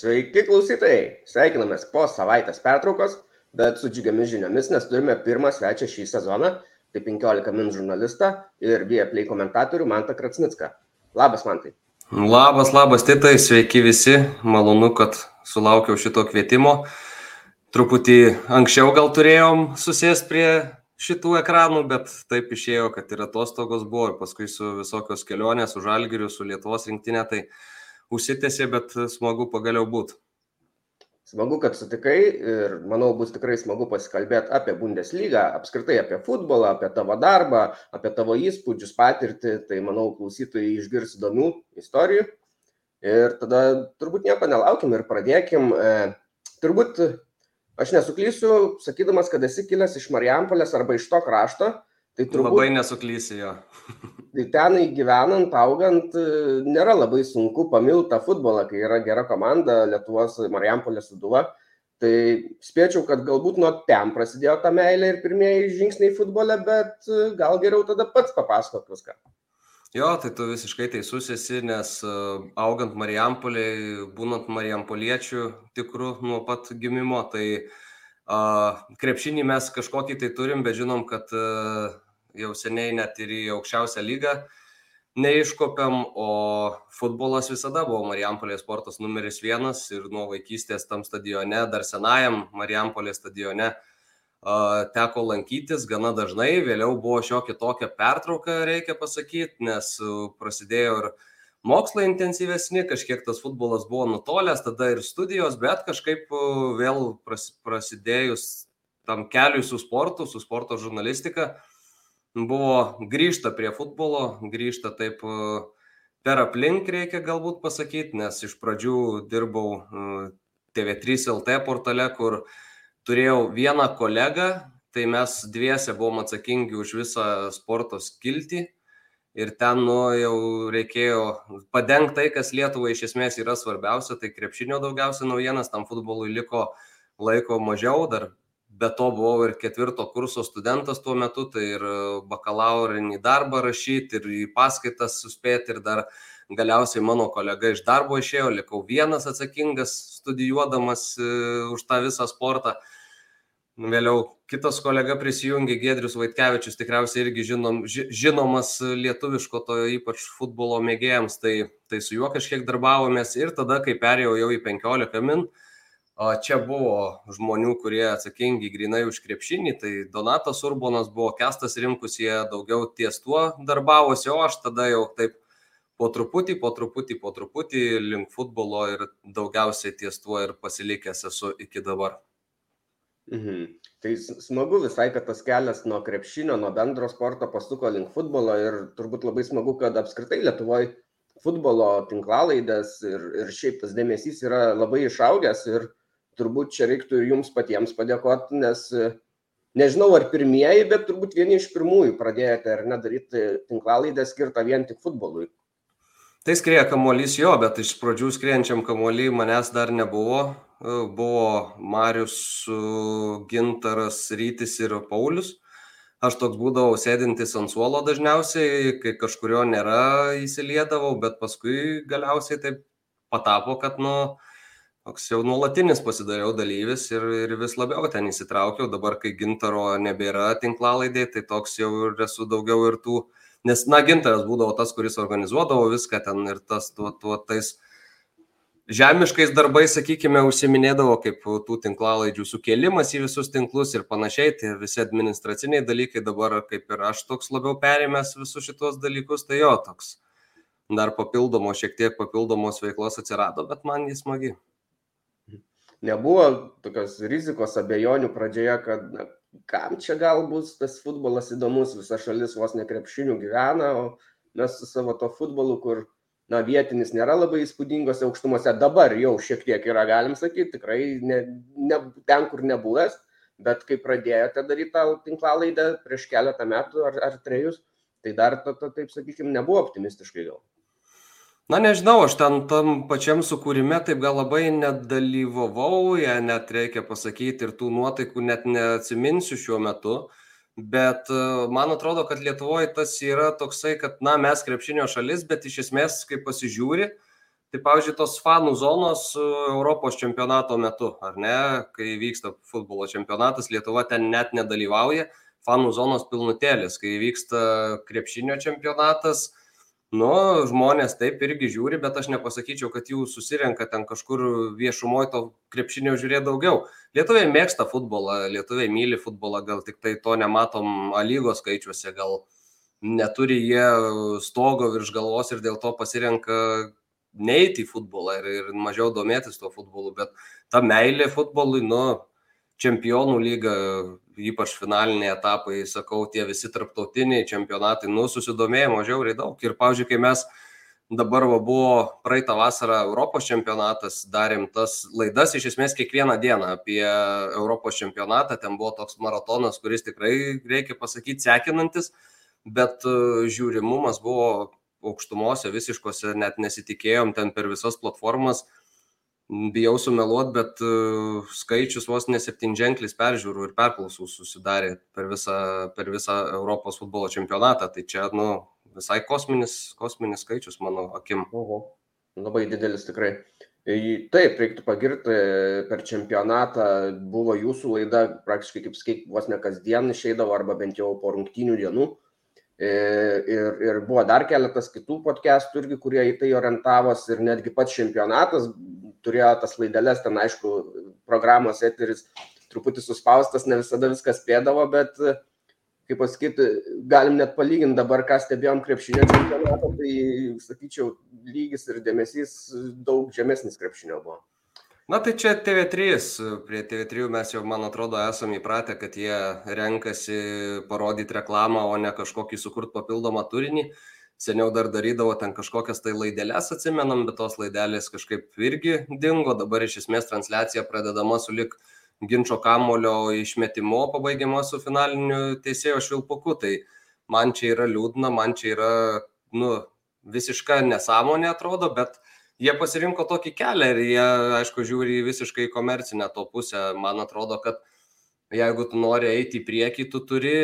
Sveiki klausytojai, sveikinamės po savaitės pertraukos, bet su džiugiamis žiniomis, nes turime pirmą svečią šį sezoną, tai 15 min žurnalistą ir Vieplay komentatorių Mantą Kratsnicką. Labas, Mantai. Labas, labas, titai, sveiki visi, malonu, kad sulaukiau šito kvietimo. Truputį anksčiau gal turėjom susės prie šitų ekranų, bet taip išėjo, kad ir atostogos buvo ir paskui su visokios kelionės, su Žalgiriu, su Lietuvos rinktinė, tai užsitęsė, bet smagu pagaliau būti. Smagu, kad sutikai ir manau bus tikrai smagu pasikalbėti apie Bundesliga, apskritai apie futbolą, apie tavo darbą, apie tavo įspūdžius, patirtį. Tai manau klausytojai išgirs įdomių istorijų. Ir tada turbūt nieko nelaukim ir pradėkim. E, turbūt aš nesuklysiu, sakydamas, kad esi kilęs iš Marijampolės arba iš to krašto. Tai turbūt, Labai nesuklysi jo. tai tenai gyvenant, augant, nėra labai sunku pamilti tą futbolą, kai yra gera komanda Lietuvos Marijampolės suduva. Tai spėčiau, kad galbūt nuo ten prasidėjo ta meilė ir pirmieji žingsniai futbole, bet gal geriau tada pats papasakok viską. Jo, tai tu visiškai teisus esi, nes augant Marijampoliai, būnant Marijampoliečių tikrų nuo pat gimimo, tai uh, krepšinį mes kažkokį tai turim, bet žinom, kad uh, jau seniai net ir į aukščiausią lygą neiškopiam, o futbolas visada buvo Marijampolės sportas numeris vienas ir nuo vaikystės tam stadione, dar senajam Marijampolės stadione teko lankytis gana dažnai, vėliau buvo šiokia tokia pertrauka, reikia pasakyti, nes prasidėjo ir mokslai intensyvesni, kažkiek tas futbolas buvo nutolęs, tada ir studijos, bet kažkaip vėl prasidėjus tam keliui su sportu, su sporto žurnalistika, buvo grįžta prie futbolo, grįžta taip per aplink, reikia galbūt pasakyti, nes iš pradžių dirbau e, TV3 LT portale, kur turėjau vieną kolegą, tai mes dviese buvom atsakingi už visą sporto skiltį ir ten nu, jau reikėjo padengti tai, kas Lietuvai iš esmės yra svarbiausia, tai krepšinio daugiausia naujienas, tam futbolui liko laiko mažiau, dar be to buvau ir ketvirto kurso studentas tuo metu, tai ir bakalaurinį darbą rašyti, ir į paskaitas suspėti, ir dar galiausiai mano kolega iš darbo išėjo, likau vienas atsakingas studijuodamas e, už tą visą sportą. Vėliau kitas kolega prisijungė, Gedrius Vaitkevičius, tikriausiai irgi žinom, žinomas lietuviško, to ypač futbolo mėgėjams, tai, tai su juo kažkiek darbavomės ir tada, kai perėjau jau į 15 min, Čia buvo žmonių, kurie atsakingi grinai už krepšinį, tai Donatas Urbonas buvo Kestas Rimkus, jie daugiau ties tuo darbavosi, o aš tada jau taip po truputį, po truputį, po truputį link futbolo ir daugiausiai ties tuo ir pasilikęs esu iki dabar. Mhm. Tai smagu visai, kad tas kelias nuo krepšinio, nuo bendro sporto pasuko link futbolo ir turbūt labai smagu, kad apskritai Lietuvoje futbolo tinklalaidės ir, ir šiaip tas dėmesys yra labai išaugęs ir turbūt čia reiktų ir jums patiems padėkoti, nes nežinau ar pirmieji, bet turbūt vieni iš pirmųjų pradėjote ar nedaryti tinklalaidę skirtą vien tik futbolui. Tai skrieja kamuolys jo, bet iš pradžių skrienčiam kamuolį manęs dar nebuvo. Buvo Marius, Gintaras, Rytis ir Paulius. Aš toks būdavau sėdintis ant suolo dažniausiai, kai kažkurio nėra įsiliedavau, bet paskui galiausiai taip patapo, kad, nu, toks jau nuolatinis pasidariau dalyvis ir, ir vis labiau ten įsitraukiau. Dabar, kai gintaro nebėra tinklalaidė, tai toks jau ir esu daugiau ir tų, nes, na, gintaras būdavo tas, kuris organizuodavo viską ten ir tas tuo, tuo tais žemiškais darbais, sakykime, užsiminėdavo kaip tų tinklalaidžių sukėlimas į visus tinklus ir panašiai, tai visi administraciniai dalykai dabar kaip ir aš toks labiau perėmęs visus šitos dalykus, tai jo toks dar papildomo, šiek tiek papildomos veiklos atsirado, bet man jis smagi. Nebuvo tokios rizikos abejonių pradžioje, kad na, kam čia gal bus tas futbolas įdomus, visa šalis vos nekrepšinių gyvena, o mes su savo to futbolu, kur na, vietinis nėra labai įspūdingose aukštumose, dabar jau šiek tiek yra, galim sakyti, tikrai ne, ne, ten, kur nebuvęs, bet kai pradėjote daryti tą tinklalaidą prieš keletą metų ar, ar trejus, tai dar, to, to, taip sakykime, nebuvo optimistiškai gal. Na nežinau, aš ten tam pačiam sukūrime taip gal labai nedalyvavau, net reikia pasakyti ir tų nuotaikų net neatsiminsiu šiuo metu, bet e, man atrodo, kad Lietuvoje tas yra toksai, kad na mes krepšinio šalis, bet iš esmės, kai pasižiūri, Tai pavyzdžiui, tos fanų zonos e, Europos čempionato metu, ar ne, kai vyksta futbolo čempionatas, Lietuva ten net nedalyvauja, fanų zonos pilnutėlis, kai vyksta krepšinio čempionatas, nu, žmonės taip irgi žiūri, bet aš nepasakyčiau, kad jų susirenka ten kažkur viešumoje to krepšinio žiūrėti daugiau. Lietuviai mėgsta futbolą, lietuviai myli futbolą, gal tik tai to nematom lygos skaičiuose, gal neturi jie stogo virš galvos ir dėl to pasirenka neiti į futbolą ir, ir mažiau domėtis tuo futbolu, bet ta meilė futbolui, nu, čempionų lyga, ypač finaliniai etapai, sakau, tie visi tarptautiniai čempionatai, nu, susidomėjimo žiauriai daug. Ir, pavyzdžiui, kai mes dabar va, buvo praeitą vasarą Europos čempionatas, darėm tas laidas iš esmės kiekvieną dieną apie Europos čempionatą, ten buvo toks maratonas, kuris tikrai, reikia pasakyti, sekinantis, bet žiūrimumas buvo aukštumose visiškose net nesitikėjom ten per visas platformas. Bijau sumeluot, bet e, skaičius vos ne septynženklis peržiūrų ir perklausų susidarė per visą, per visą Europos futbolo čempionatą. Tai čia, nu, visai kosminis, kosminis skaičius, mano akim. Oho, labai didelis tikrai. Taip, reiktų pagirti, per čempionatą buvo jūsų laida praktiškai, kaip sakai, vos ne kasdien išeidavo arba bent jau po rungtinių dienų. E, ir, ir buvo dar keletas kitų podcastų irgi, kurie į tai orientavosi ir netgi pats čempionatas turėjo tas laidelės, ten aišku, programos eteris truputį suspaustas, ne visada viskas spėdavo, bet, kaip pasakyti, galim net palyginti dabar, ką stebėjom krepšinio čempionatą, tai sakyčiau, lygis ir dėmesys daug žemesnis krepšinio buvo. Na tai čia TV3, prie TV3 mes jau, man atrodo, esame įpratę, kad jie renkasi parodyti reklamą, o ne kažkokį sukurt papildomą turinį. Seniau dar darydavo ten kažkokias tai laidelės, atsimenam, bet tos laidelės kažkaip irgi dingo. Dabar iš esmės transliacija pradedama su lik ginčio kamulio išmetimo, pabaigiama su finaliniu teisėjo švilpuku. Tai man čia yra liūdna, man čia yra, nu, visiška nesąmonė atrodo, bet jie pasirinko tokį kelią ir jie, aišku, žiūri į visiškai komercinę to pusę. Man atrodo, kad jeigu tu nori eiti į priekį, tu turi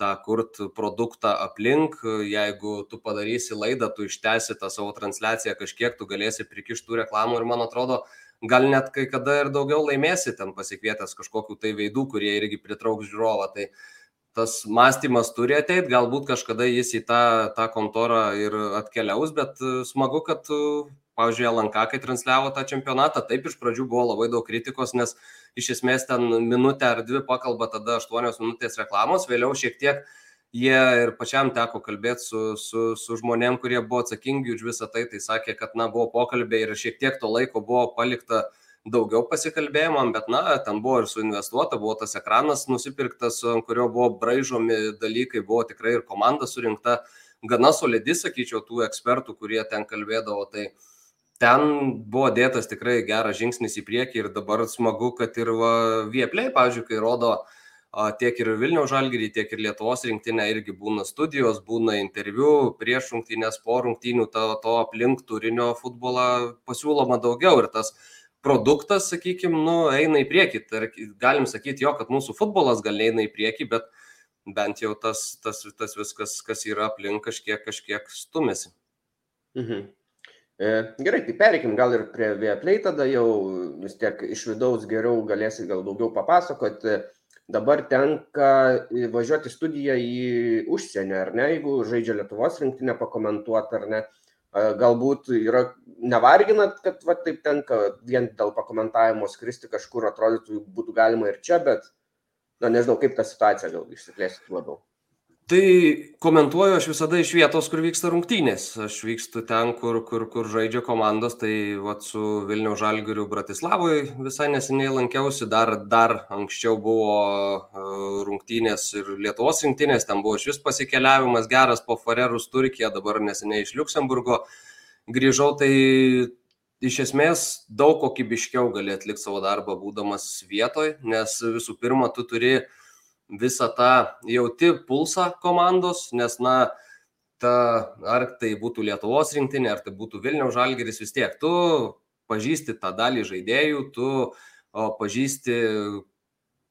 tą kurt produktą aplink, jeigu tu padarysi laidą, tu ištesi tą savo transliaciją kažkiek, tu galėsi prikištų reklamų ir man atrodo, gal net kai kada ir daugiau laimėsi ten pasikvietęs kažkokiu tai veidų, kurie irgi pritrauks žiūrovą. Tai tas mąstymas turi ateiti, galbūt kažkada jis į tą, tą kontorą ir atkeliaus, bet smagu, kad pavyzdžiui, LNK, kai transliavo tą čempionatą, taip iš pradžių buvo labai daug kritikos, nes iš esmės ten minutę ar dvi pakalba tada aštuonios minutės reklamos, vėliau šiek tiek jie ir pačiam teko kalbėti su, su, su žmonėm, kurie buvo atsakingi už visą tai, tai sakė, kad, na, buvo pokalbiai ir šiek tiek to laiko buvo palikta daugiau pasikalbėjimam, bet, na, ten buvo ir suinvestuota, buvo tas ekranas nusipirktas, ant kurio buvo braižomi dalykai, buvo tikrai ir komanda surinkta, gana solidi, sakyčiau, tų ekspertų, kurie ten kalbėdavo. Tai, uh, ten buvo dėtas tikrai geras žingsnis į priekį ir dabar smagu, kad ir Vieplay, pavyzdžiui, kai rodo tiek ir Vilniaus žalgyrį, tiek ir Lietuvos rinktinę irgi būna studijos, būna interviu prieš rungtynės, po rungtynių, to, to aplink turinio futbolą pasiūloma daugiau ir tas produktas, sakykime, nu, eina į priekį. Galim sakyti jo, kad mūsų futbolas gal eina į priekį, bet bent jau tas, tas, tas viskas, kas yra aplink, kažkiek, kažkiek stumėsi. Mhm. E, gerai, tai pereikim gal ir prie Vieplay, tada jau vis tiek iš vidaus geriau galėsi gal daugiau papasakoti. Dabar tenka važiuoti studiją į užsienį, ar ne, jeigu žaidžia Lietuvos rinktinę pakomentuoti, ar ne. Galbūt yra nevarginat, kad va, taip tenka vien dėl pakomentavimo skristi kažkur, atrodytų, būtų galima ir čia, bet, na nežinau, kaip ta situacija gal išsiplėsit labiau. Tai komentuoju aš visada iš vietos, kur vyksta rungtynės. Aš vykstu ten, kur, kur, kur žaidžia komandos, tai vat, su Vilnių Žalgiriu Bratislavoje visai neseniai lankiausi, dar, dar anksčiau buvo uh, rungtynės ir Lietuvos rinktinės, ten buvo šis pasikeliavimas geras po Farerus Turkija, dabar neseniai iš Luksemburgo grįžau, tai iš esmės daug kokybiškiau gali atlikti savo darbą būdamas vietoj, nes visų pirma, tu turi uh, visą tą jauti pulsą komandos, nes, na, ta, ar tai būtų Lietuvos rinktinė, ar tai būtų Vilniaus žalgeris, vis tiek tu pažįsti tą dalį žaidėjų, tu o, pažįsti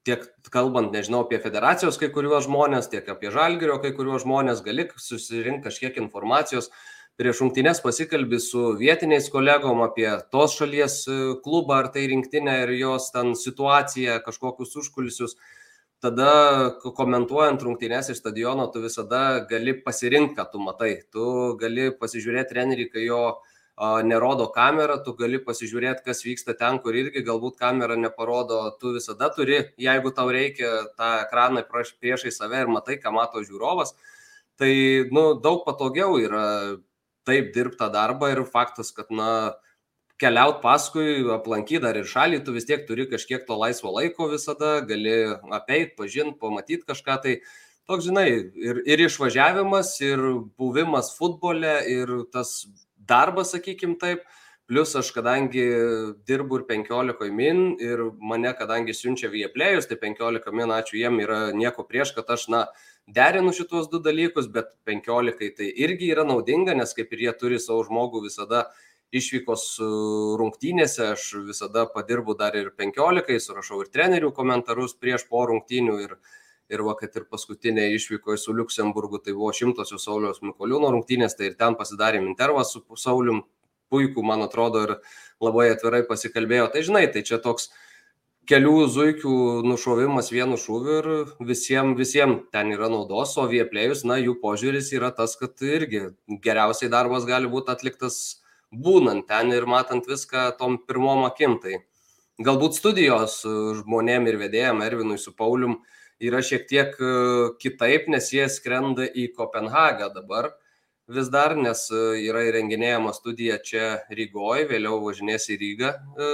tiek kalbant, nežinau, apie federacijos kai kuriuos žmonės, tiek apie žalgerio kai kuriuos žmonės, gali susirinkti kažkiek informacijos, prieš rungtynės pasikalbi su vietiniais kolegom apie tos šalies e, klubą ar tai rinktinę ir jos ten situaciją, kažkokius užkulisius. Tada komentuojant rungtynės iš stadiono, tu visada gali pasirinkti, ką tu matai. Tu gali pasižiūrėti trenerį, kai jo nerodo kamera, tu gali pasižiūrėti, kas vyksta ten, kur irgi galbūt kamera neparodo. Tu visada turi, jeigu tau reikia tą ekraną priešai save ir matai, ką mato žiūrovas, tai nu, daug patogiau yra taip dirbti tą darbą ir faktas, kad, na, keliaut paskui, aplankyti dar ir šalį, tu vis tiek turi kažkiek to laisvo laiko visada, gali apeit, pažinti, pamatyti kažką. Tai toks, žinai, ir, ir išvažiavimas, ir buvimas futbole, ir tas darbas, sakykim taip. Plus aš kadangi dirbu ir 15 min ir mane kadangi siunčia vieplėjus, tai 15 min, ačiū jiem, yra nieko prieš, kad aš, na, derinu šitos du dalykus, bet 15 tai irgi yra naudinga, nes kaip ir jie turi savo žmogų visada išvykos e, rungtynėse, aš visada padirbu dar ir 15, surašau ir trenerių komentarus prieš po rungtynių ir, ir va, kad ir paskutinė išvykoje su Luksemburgu, tai buvo šimtosios Sauliaus Mikoliūno rungtynės, tai ir ten pasidarėm intervą su Saulium, puikų, man atrodo, ir labai atvirai pasikalbėjo. Tai žinai, tai čia toks kelių zuikių nušovimas vienu šūviu ir visiems visiem ten yra naudos, o vieplėjus, na, jų požiūris yra tas, kad irgi geriausiai darbas gali būti atliktas būnant ten ir matant viską tom pirmom akim. Tai galbūt studijos žmonėm ir vedėjam, Ervinui su Paulium, yra šiek tiek e, kitaip, nes jie skrenda į Kopenhagą dabar vis dar, nes e, yra įrenginėjama studija čia Rygoje, vėliau važinės į Rygą. E,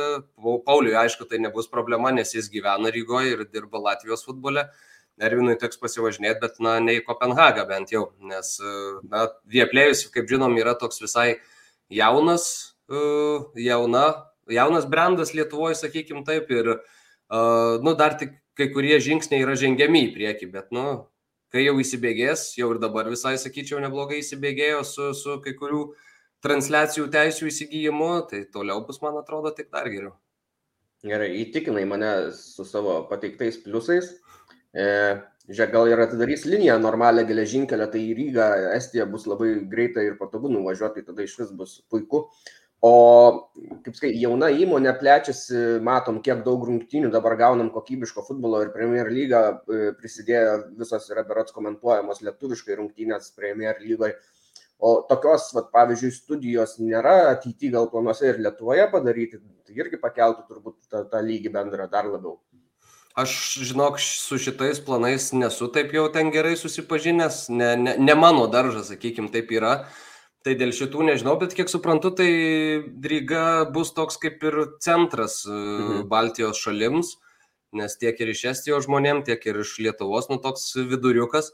Pauliui, aišku, tai nebus problema, nes jis gyvena Rygoje ir dirba Latvijos futbole. Ervinui teks pasivažinėti, bet na, ne į Kopenhagą bent jau, nes na, Vieplėjus, kaip žinom, yra toks visai jaunas, jauna, jaunas brandas Lietuvoje, sakykim taip, ir nu, dar tik kai kurie žingsniai yra žengiami į priekį, bet nu, kai jau įsibėgės, jau ir dabar visai, sakyčiau, neblogai įsibėgėjo su, su kai kurių transliacijų teisų įsigijimu, tai toliau bus, man atrodo, tik dar geriau. Gerai, įtikinai mane su savo pateiktais pliusais. E, žiūrėk, gal ir atidarys liniją normalią geležinkelę, tai į Rygą, Estiją bus labai greitai ir patogu nuvažiuoti, tai tada iš vis bus puiku. O, kaip sakai, jauna įmonė plečiasi, matom, kiek daug rungtynių dabar gaunam kokybiško futbolo ir Premier lyga e, prisidėjo, visos yra berots komentuojamos lietuviškai rungtynės Premier lygoje. O tokios, vat, pavyzdžiui, studijos nėra ateityje gal planuose ir Lietuvoje padaryti, tai irgi pakeltų turbūt tą, tą lygį bendrą dar labiau. Aš, žinok, su šitais planais nesu taip jau ten gerai susipažinęs, ne, ne, ne mano daržas, sakykim, taip yra. Tai dėl šitų nežinau, bet kiek suprantu, tai Ryga bus toks kaip ir centras e, mhm. Baltijos šalims, nes tiek ir iš Estijos žmonėm, tiek ir iš Lietuvos, nu toks viduriukas.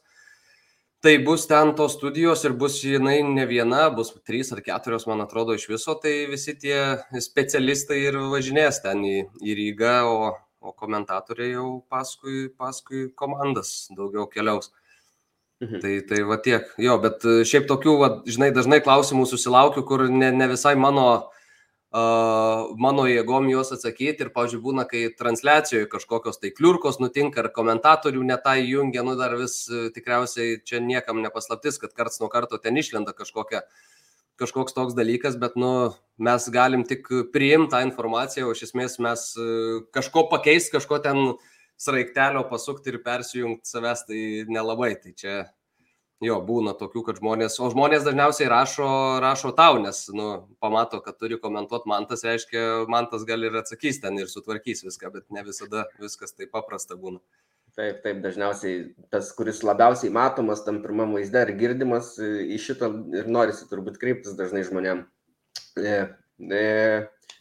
Tai bus ten tos studijos ir bus jinai ne viena, bus trys ar keturios, man atrodo, iš viso, tai visi tie specialistai ir važinės ten į, į Rygą, o, o komentatoriai jau paskui, paskui komandas daugiau keliaus. Mhm. Tai, tai va tiek. Jo, bet e, šiaip tokių, va, žinai, dažnai klausimų susilaukiu, kur ne, ne visai mano, uh, mano jėgom juos atsakyti. Ir, pavyzdžiui, būna, kai transliacijoje kažkokios tai kliurkos nutinka ar komentatorių netai jungia, nu dar vis e, tikriausiai čia niekam nepaslaptis, kad karts nuo karto ten išlenda kažkokia kažkoks toks dalykas, bet nu, mes galim tik priimti tą informaciją, o iš esmės mes kažko pakeisti, kažko ten sraigtelio pasukti ir persijungti savęs, tai nelabai. Tai čia jo būna tokių, kad žmonės, o žmonės dažniausiai rašo, rašo tau, nes nu, pamato, kad turi komentuoti mantas, reiškia, mantas gali ir atsakys ten ir sutvarkys viską, bet ne visada viskas taip paprasta būna. Taip, taip, dažniausiai tas, kuris labiausiai matomas tam pirmam vaizde ir girdimas, į šitą ir norisi turbūt kreiptis dažnai žmonėm. E, e,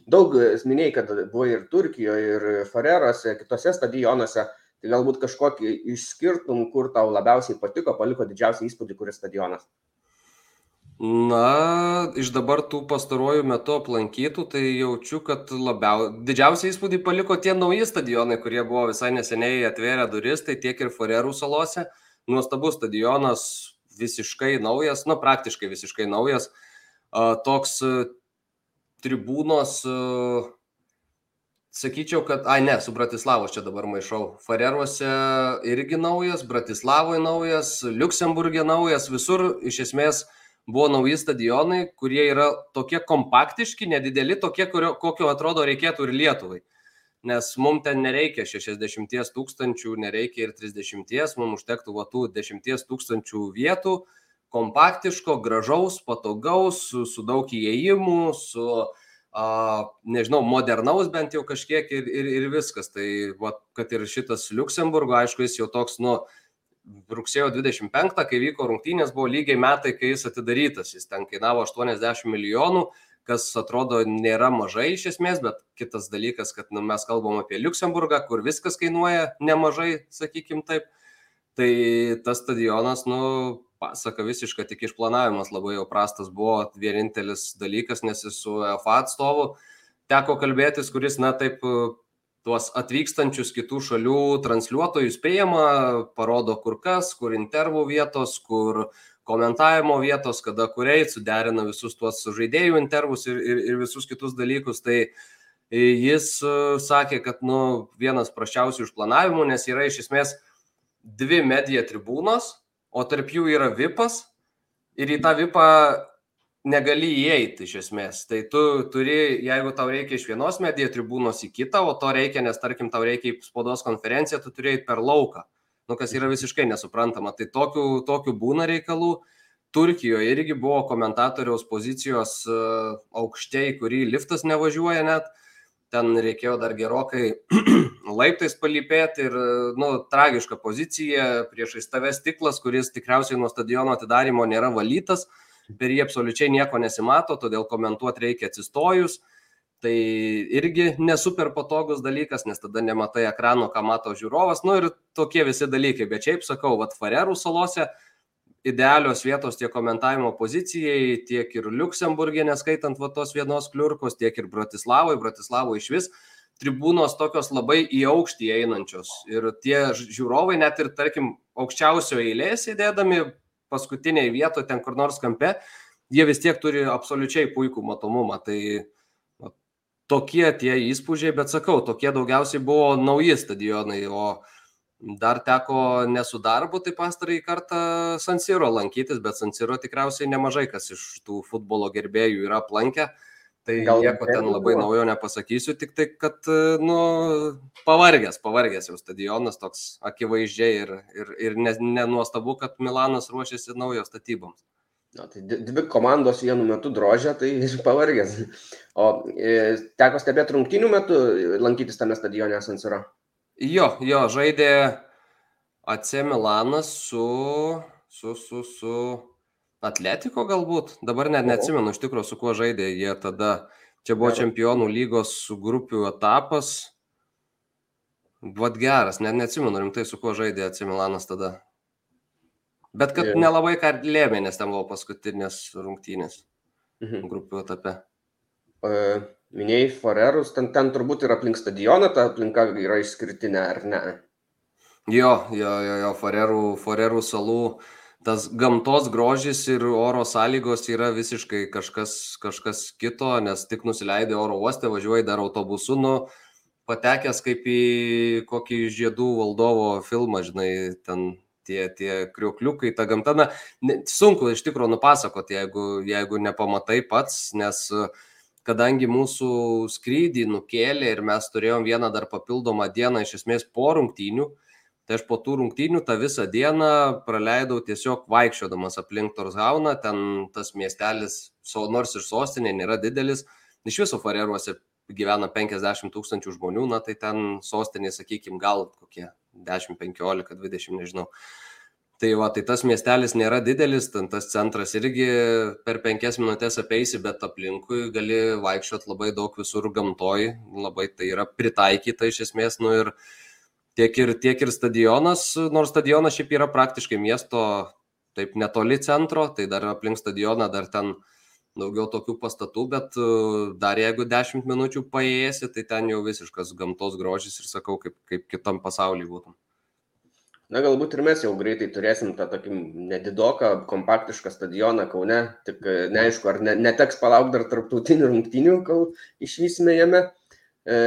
daug minėjai, kad buvo ir Turkijoje, ir Farerose, kitose stadionuose. Tai galbūt kažkokį išskirtum, kur tau labiausiai patiko, paliko didžiausią įspūdį, kuris stadionas. Na, iš dabar tų pastaruoju metu aplankytų, tai jaučiu, kad labiau didžiausią įspūdį paliko tie nauji stadionai, kurie buvo visai neseniai atvėrę duris, tai tiek ir Forerų salose. Nuostabus stadionas, visiškai naujas, na, praktiškai visiškai naujas. Toks tribūnos, sakyčiau, kad, ai ne, su Bratislavos čia dabar maišau. Fareruose irgi naujas, Bratislavoje naujas, Luksemburgė naujas, visur iš esmės buvo nauji stadionai, kurie yra tokie kompaktiški, nedideli, tokie, kurio, kokio atrodo reikėtų ir Lietuvai. Nes mums ten nereikia 60 tūkstančių, nereikia ir 30, mums užtektų va tų 10 tūkstančių vietų, kompaktiško, gražaus, patogaus, su, su daug įėjimų, su, a, nežinau, modernaus bent jau kažkiek ir, ir, ir viskas. Tai, va, kad ir šitas Luxemburgo, aišku, jis jau toks, nu, rugsėjo 25, kai vyko rungtynės, buvo lygiai metai, kai jis atidarytas. Jis ten kainavo 80 milijonų, kas atrodo nėra mažai iš esmės, bet kitas dalykas, kad nu, mes kalbam apie Luksemburgą, kur viskas kainuoja nemažai, sakykim taip. Tai tas stadionas, nu, pasaka visiška, tik išplanavimas labai jau prastas buvo vienintelis dalykas, nes jis su FA atstovu teko kalbėtis, kuris, na, taip tuos atvykstančius kitų šalių transliuotojų spėjama, parodo kur kas, kur intervų vietos, kur komentavimo vietos, kada kuriai suderina visus tuos žaidėjų intervus ir, ir, ir visus kitus dalykus. Tai jis e, sakė, kad nu, vienas prašiausių išplanavimų, nes yra iš esmės dvi medija tribūnos, o tarp jų yra VIPas ir į tą VIPą negali įeiti iš esmės. Tai tu turi, jeigu tau reikia iš vienos medijų tribūnos į kitą, o to reikia, nes tarkim tau reikia į spaudos konferenciją, tu turi eiti per lauką. Nu, kas yra visiškai nesuprantama. Tai tokių, tokių būna reikalų. Turkijoje irgi buvo komentatoriaus pozicijos uh, aukščiai, kurį liftas nevažiuoja net. Ten reikėjo dar gerokai laiptais palypėti ir, nu, tragiška pozicija, priešais tave stiklas, kuris tikriausiai nuo stadiono atidarimo nėra valytas. Uh, per jį absoliučiai nieko nesimato, todėl komentuoti reikia atsistojus. Tai irgi nesuper patogus dalykas, nes tada nematai ekrano, ką mato žiūrovas. Nu ir tokie visi dalykai. Bet šiaip sakau, vad Farerų salose idealios vietos tiek komentavimo pozicijai, tiek ir Luksemburgė, neskaitant va tos vienos kliurkos, tiek ir Bratislavoje, Bratislavoje iš vis tribūnos tokios labai į aukštį einančios. Ir tie žiūrovai net ir, tarkim, aukščiausio eilės sėdėdami paskutiniai vietoje, ten kur nors kampe, jie vis tiek turi absoliučiai puikų matomumą. Tai va, tokie tie įspūdžiai, bet sakau, tokie daugiausiai buvo nauji stadionai, o dar teko nesu darbu, tai pastarąjį kartą Sansiro lankytis, bet Sansiro tikriausiai nemažai kas iš tų futbolo gerbėjų yra aplankę. Tai Gal nieko ten labai buvo. naujo nepasakysiu, tik tai, kad, nu, pavargęs, pavargęs jau stadionas toks akivaizdžiai ir, ir, ir nenuostabu, kad Milanas ruošiasi naujo statyboms. Na, tai dvi komandos vienu metu drožia, tai pavargęs. O e, teko stebėti rungtinių metų lankytis tame stadione Sansiro? Jo, jo, žaidė AC Milanas su, su, su, su Atletiko galbūt, dabar net neatsimenu iš tikrųjų, su kuo žaidė jie tada. Čia buvo čempionų lygos grupių etapas. Vat geras, net neatsimenu rimtai, su kuo žaidė Atsimilanas tada. Bet kad yeah. nelabai ką lėmė, nes ten buvo paskutinės rungtynės mhm. grupių etape. Uh, minėjai Forerus, ten, ten turbūt ir aplink stadioną ta aplinka yra išskirtinė, ar ne? Jo, jo, jo, jo Forerų, Forerų salų uh, tas gamtos grožis ir oro sąlygos yra visiškai kažkas, kažkas kito, nes tik nusileidai oro uoste, važiuoji dar autobusu, nu, patekęs kaip į kokį žiedų valdovo filmą, žinai, ten tie, tie kriukliukai, ta gamta, na, sunku iš tikrųjų nupasakoti, jeigu, jeigu nepamatai pats, nes kadangi mūsų skrydį nukėlė ir mes turėjom vieną dar papildomą dieną iš esmės po rungtynių, Tai aš po tų rungtynių tą visą dieną praleidau tiesiog vaikščiodamas aplink Torshauną, ten tas miestelis, nors ir sostinė nėra didelis, iš viso Fareruose gyvena 50 tūkstančių žmonių, na tai ten sostinė, sakykime, gal kokie 10, 15, 20, nežinau. Tai va, tai tas miestelis nėra didelis, ten tas centras irgi per penkias minutės apeisi, bet aplinkui gali vaikščioti labai daug visur gamtoj, labai tai yra pritaikyta iš esmės, nu ir tiek ir, tiek ir stadionas, nors stadionas šiaip yra praktiškai miesto, taip netoli centro, tai dar aplink stadioną dar ten daugiau tokių pastatų, bet dar jeigu 10 minučių paėjėsi, tai ten jau visiškas gamtos grožis ir sakau, kaip, kaip kitam pasaulyje būtum. Na, galbūt ir mes jau greitai turėsim tą tokį nedidoką, kompaktišką stadioną Kaune, tik neaišku, ar ne, neteks palaukti dar tarptautinių rungtynių, kol išvysime jame. E,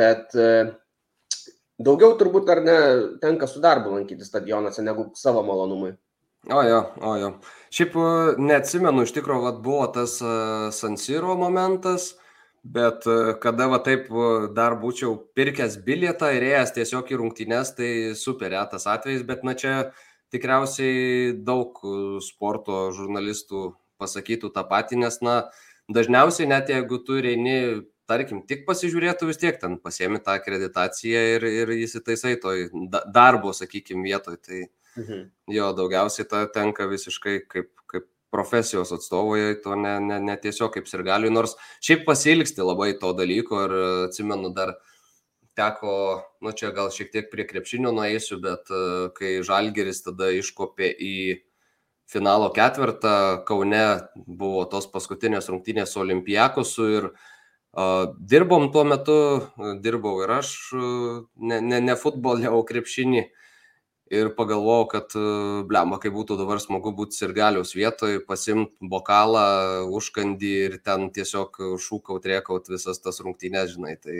bet e, Daugiau turbūt ar ne tenka su darbu lankyti stadionuose negu savo malonumui. O jo, o jo. Šiaip e, neatsimenu, iš tikrųjų, vat, buvo tas uh, Sansiro momentas, bet uh, kada va taip dar būčiau pirkęs bilietą ir ėjęs tiesiog į rungtynes, tai super retas atvejis, bet na čia tikriausiai daug sporto žurnalistų pasakytų tą patį, nes na dažniausiai net jeigu tu reini, tarkim, tik pasižiūrėtų vis tiek ten pasiemi tą akreditaciją ir, ir įsitaisai toj darbo, sakykime, vietoj. Tai, Mhm. Jo, daugiausiai ta tenka visiškai kaip, kaip profesijos atstovui, to ne, ne, ne tiesiog kaip sirgaliui, nors šiaip pasilgsti labai to dalyko ir atsimenu dar teko, nu čia gal šiek tiek prie krepšinio nueisiu, bet kai Žalgeris tada iškopė į finalo ketvirtą, Kaune buvo tos paskutinės rungtynės su Olimpijakosu ir uh, dirbom tuo metu, dirbau ir aš, uh, ne, ne, ne futbolė, o krepšinį. Uh, ir pagalvojau, kad blemba, kaip būtų dabar smagu būti sirgaliaus vietoje, pasimti bokalą, užkandį ir ten tiesiog šūkaut, riekaut visas tas rungtynės, žinai. Tai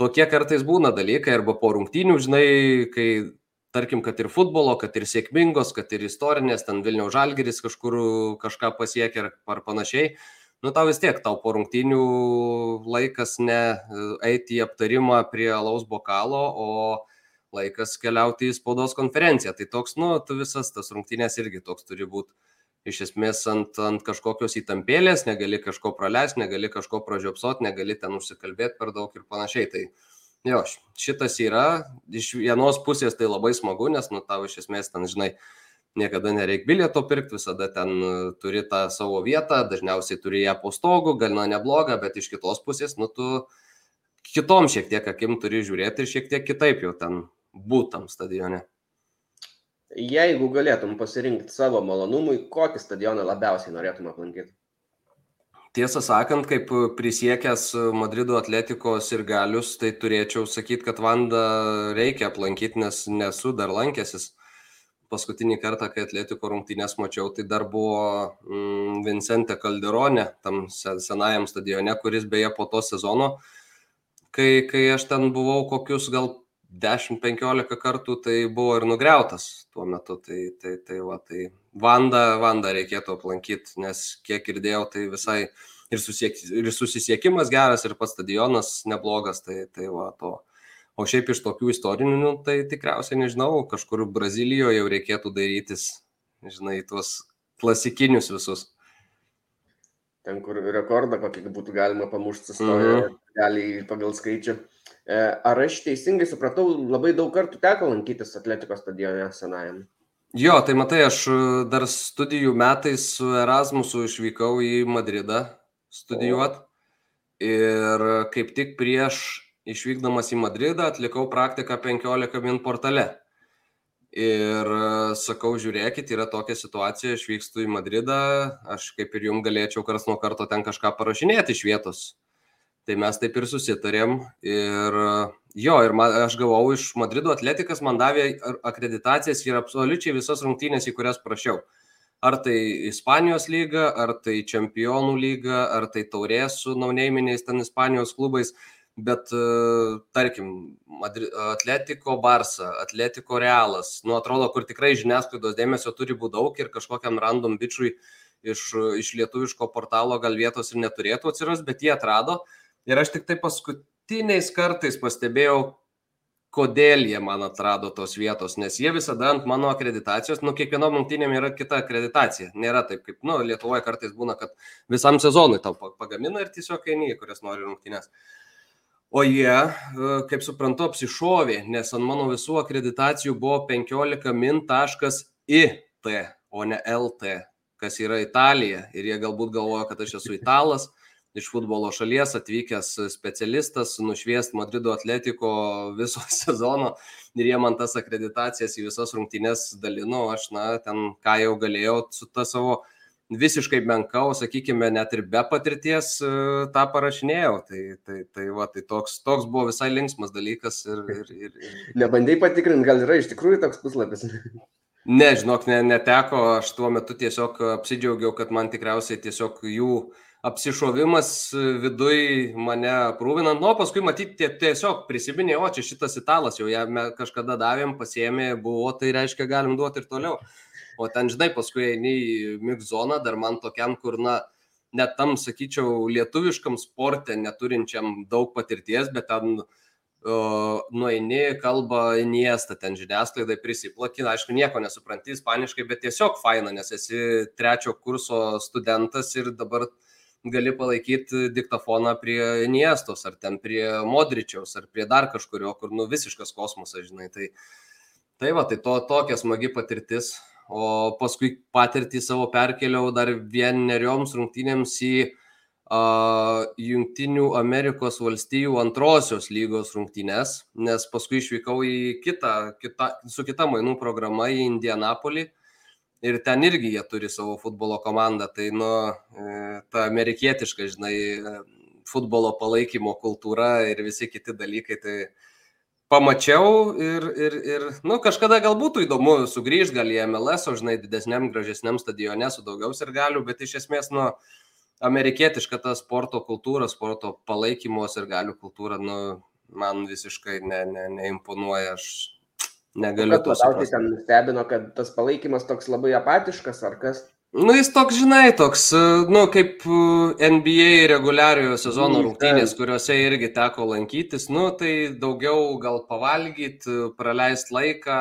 tokie kartais būna dalykai, arba po rungtynių, žinai, kai tarkim, kad ir futbolo, kad ir sėkmingos, kad ir istorinės, ten Vilniaus Žalgeris kažkur kažką pasiekė ar panašiai. Nu, tau vis tiek, tau po rungtynių laikas ne e, eiti į aptarimą prie laus bokalo, o laikas keliauti į spaudos konferenciją. Tai toks, nu, tu visas tas rungtynės irgi toks turi būti iš esmės ant, ant kažkokios įtampėlės, negali kažko praleisti, negali kažko pražiopsoti, negali ten užsikalbėti per daug ir panašiai. Tai jo, šitas yra, iš vienos pusės tai labai smagu, nes nu tau iš esmės ten, žinai, niekada nereikia bilieto pirkti, visada ten turi tą savo vietą, dažniausiai turi ją po stogu, gal na neblogą, bet iš kitos pusės, nu tu kitom šiek tiek akim turi žiūrėti ir šiek tiek kitaip jau ten būtam stadione. Jeigu galėtum pasirinkti savo malonumui, kokį stadioną labiausiai norėtum aplankyti? Tiesą sakant, kaip prisiekęs Madrido atletikos ir galius, tai turėčiau sakyti, kad Vanda reikia aplankyti, nes nesu dar lankęsis. Paskutinį kartą, kai atletiko rungtynės mačiau, tai dar buvo mm, Vincente Calderone, tam senajam stadione, kuris beje po to sezono, kai, kai aš ten buvau kokius gal 10-15 kartų tai buvo ir nugriautas tuo metu. Tai, tai, tai, va, tai Vanda, Vanda reikėtų aplankyti, nes kiek girdėjau, tai visai ir, susiek, ir susisiekimas geras, ir pats stadionas neblogas. Tai, tai va, to. O šiaip iš tokių istorinių, nu, tai tikriausiai nežinau, kažkur Brazilijoje jau reikėtų darytis, žinai, tuos klasikinius visus. Ten, kur rekordą kokį būtų galima pamušti, mm -hmm. gali pagal skaičių. E, ar aš teisingai supratau, labai daug kartų teko lankytis atletikos stadione senajam? Jo, tai matai, aš e, dar studijų metais su Erasmusu išvykau į Madridą studijuoti. Ir kaip tik prieš išvykdamas į Madridą atlikau praktiką 15 min portale. Ir e, sakau, žiūrėkit, yra tokia situacija, išvykstu į Madridą, aš kaip ir jums galėčiau kars nuo karto ten kažką parašinėti iš vietos. Tai mes taip ir susitarėm. Ir jo, ir man, aš gavau iš Madrido atletikas, man davė akreditacijas ir absoliučiai visas rungtynės, į kurias prašiau. Ar tai Ispanijos lyga, ar tai Čempionų lyga, ar tai taurės su nauneiminiais ten Ispanijos klubais. Bet, tarkim, Madri, Atletiko Barça, Atletiko Realas, nu atrodo, kur tikrai žiniasklaidos dėmesio turi būti daug ir kažkokiam random bičiui iš, iš lietuviško portalo gal vietos ir neturėtų atsirasti, bet jie atrado. Uh, Ir aš tik tai paskutiniais kartais pastebėjau, kodėl jie man atrado tos vietos, nes jie visada ant mano akreditacijos, nu, kiekvienom rungtynėm yra kita akreditacija. Nėra taip, kaip, nu, Lietuvoje kartais būna, kad visam sezonui tau pagamina ir tiesiog eini, kurias nori rungtynės. O jie, e, kaip suprantu, apsišovė, nes ant mano visų akreditacijų buvo 15 min.it, o ne LT, kas yra Italija. Ir jie galbūt galvoja, kad aš esu italas iš futbolo šalies atvykęs specialistas nušviest Madrido atletiko viso sezono ir jie man tas akreditacijas į visas rungtynes dalino, aš, na, ten ką jau galėjau su ta savo visiškai menka, o sakykime, net ir be patirties e, tą parašinėjau. Tai, tai, tai, va, tai toks, toks buvo visai linksmas dalykas. Ir, ir, ir, ir... Nebandai patikrinti, gal yra iš tikrųjų toks puslapis. Ne, žinok, ne, neteko, aš tuo metu tiesiog apsidžiaugiau, kad man tikriausiai tiesiog jų apsišovimas viduj mane prūvinant, nu, paskui matyti tiesiog prisiminė, o čia šitas italas jau ją kažkada davėm, pasiemė, buvo, tai reiškia galim duoti ir toliau. O ten, žinai, paskui eini į migzoną, dar man tokiam, kur, na, net tam, sakyčiau, lietuviškam sportė neturinčiam daug patirties, bet ten uh, nueini, kalba Iniesta, ten žiniasklaidai prisiplakina, aišku, nieko nesupranti ispaniškai, bet tiesiog faina, nes esi trečio kurso studentas ir dabar gali palaikyti diktafoną prie Iniestos, ar ten prie Modričiaus, ar prie dar kažkurio, kur, nu, visiškas kosmosas, žinai. Tai, tai va, tai to tokia smagi patirtis o paskui patirtį savo perkeliau dar vienerioms rungtynėms į uh, Junktinių Amerikos valstijų antrosios lygos rungtynės, nes paskui išvykau į kitą, kitą, su kita mainų programa į Indianapolį. Ir ten irgi jie turi savo futbolo komandą, tai nu, e, ta amerikietiška, žinai, futbolo palaikymo kultūra ir visi kiti dalykai, tai uh, pamačiau ir, ir, ir nu, kažkada gal būtų įdomu sugrįžti gal į MLS, o žinai, didesniam, gražesniam stadione su daugiau sirgalių, bet iš esmės, nu, amerikietiška ta sporto kultūra, sporto palaikymos ir galių kultūra, nu, man visiškai ne, ne, neimponuoja, aš negaliu to. Labiausiai ten nustebino, kad tas palaikymas toks labai apatiškas, ar kas? Nu, jis toks, žinai, toks, e, nu, kaip e, NBA reguliariojo sezono mm, rungtynės, kuriuose irgi teko lankytis, nu, tai daugiau gal pavalgyti, praleisti laiką,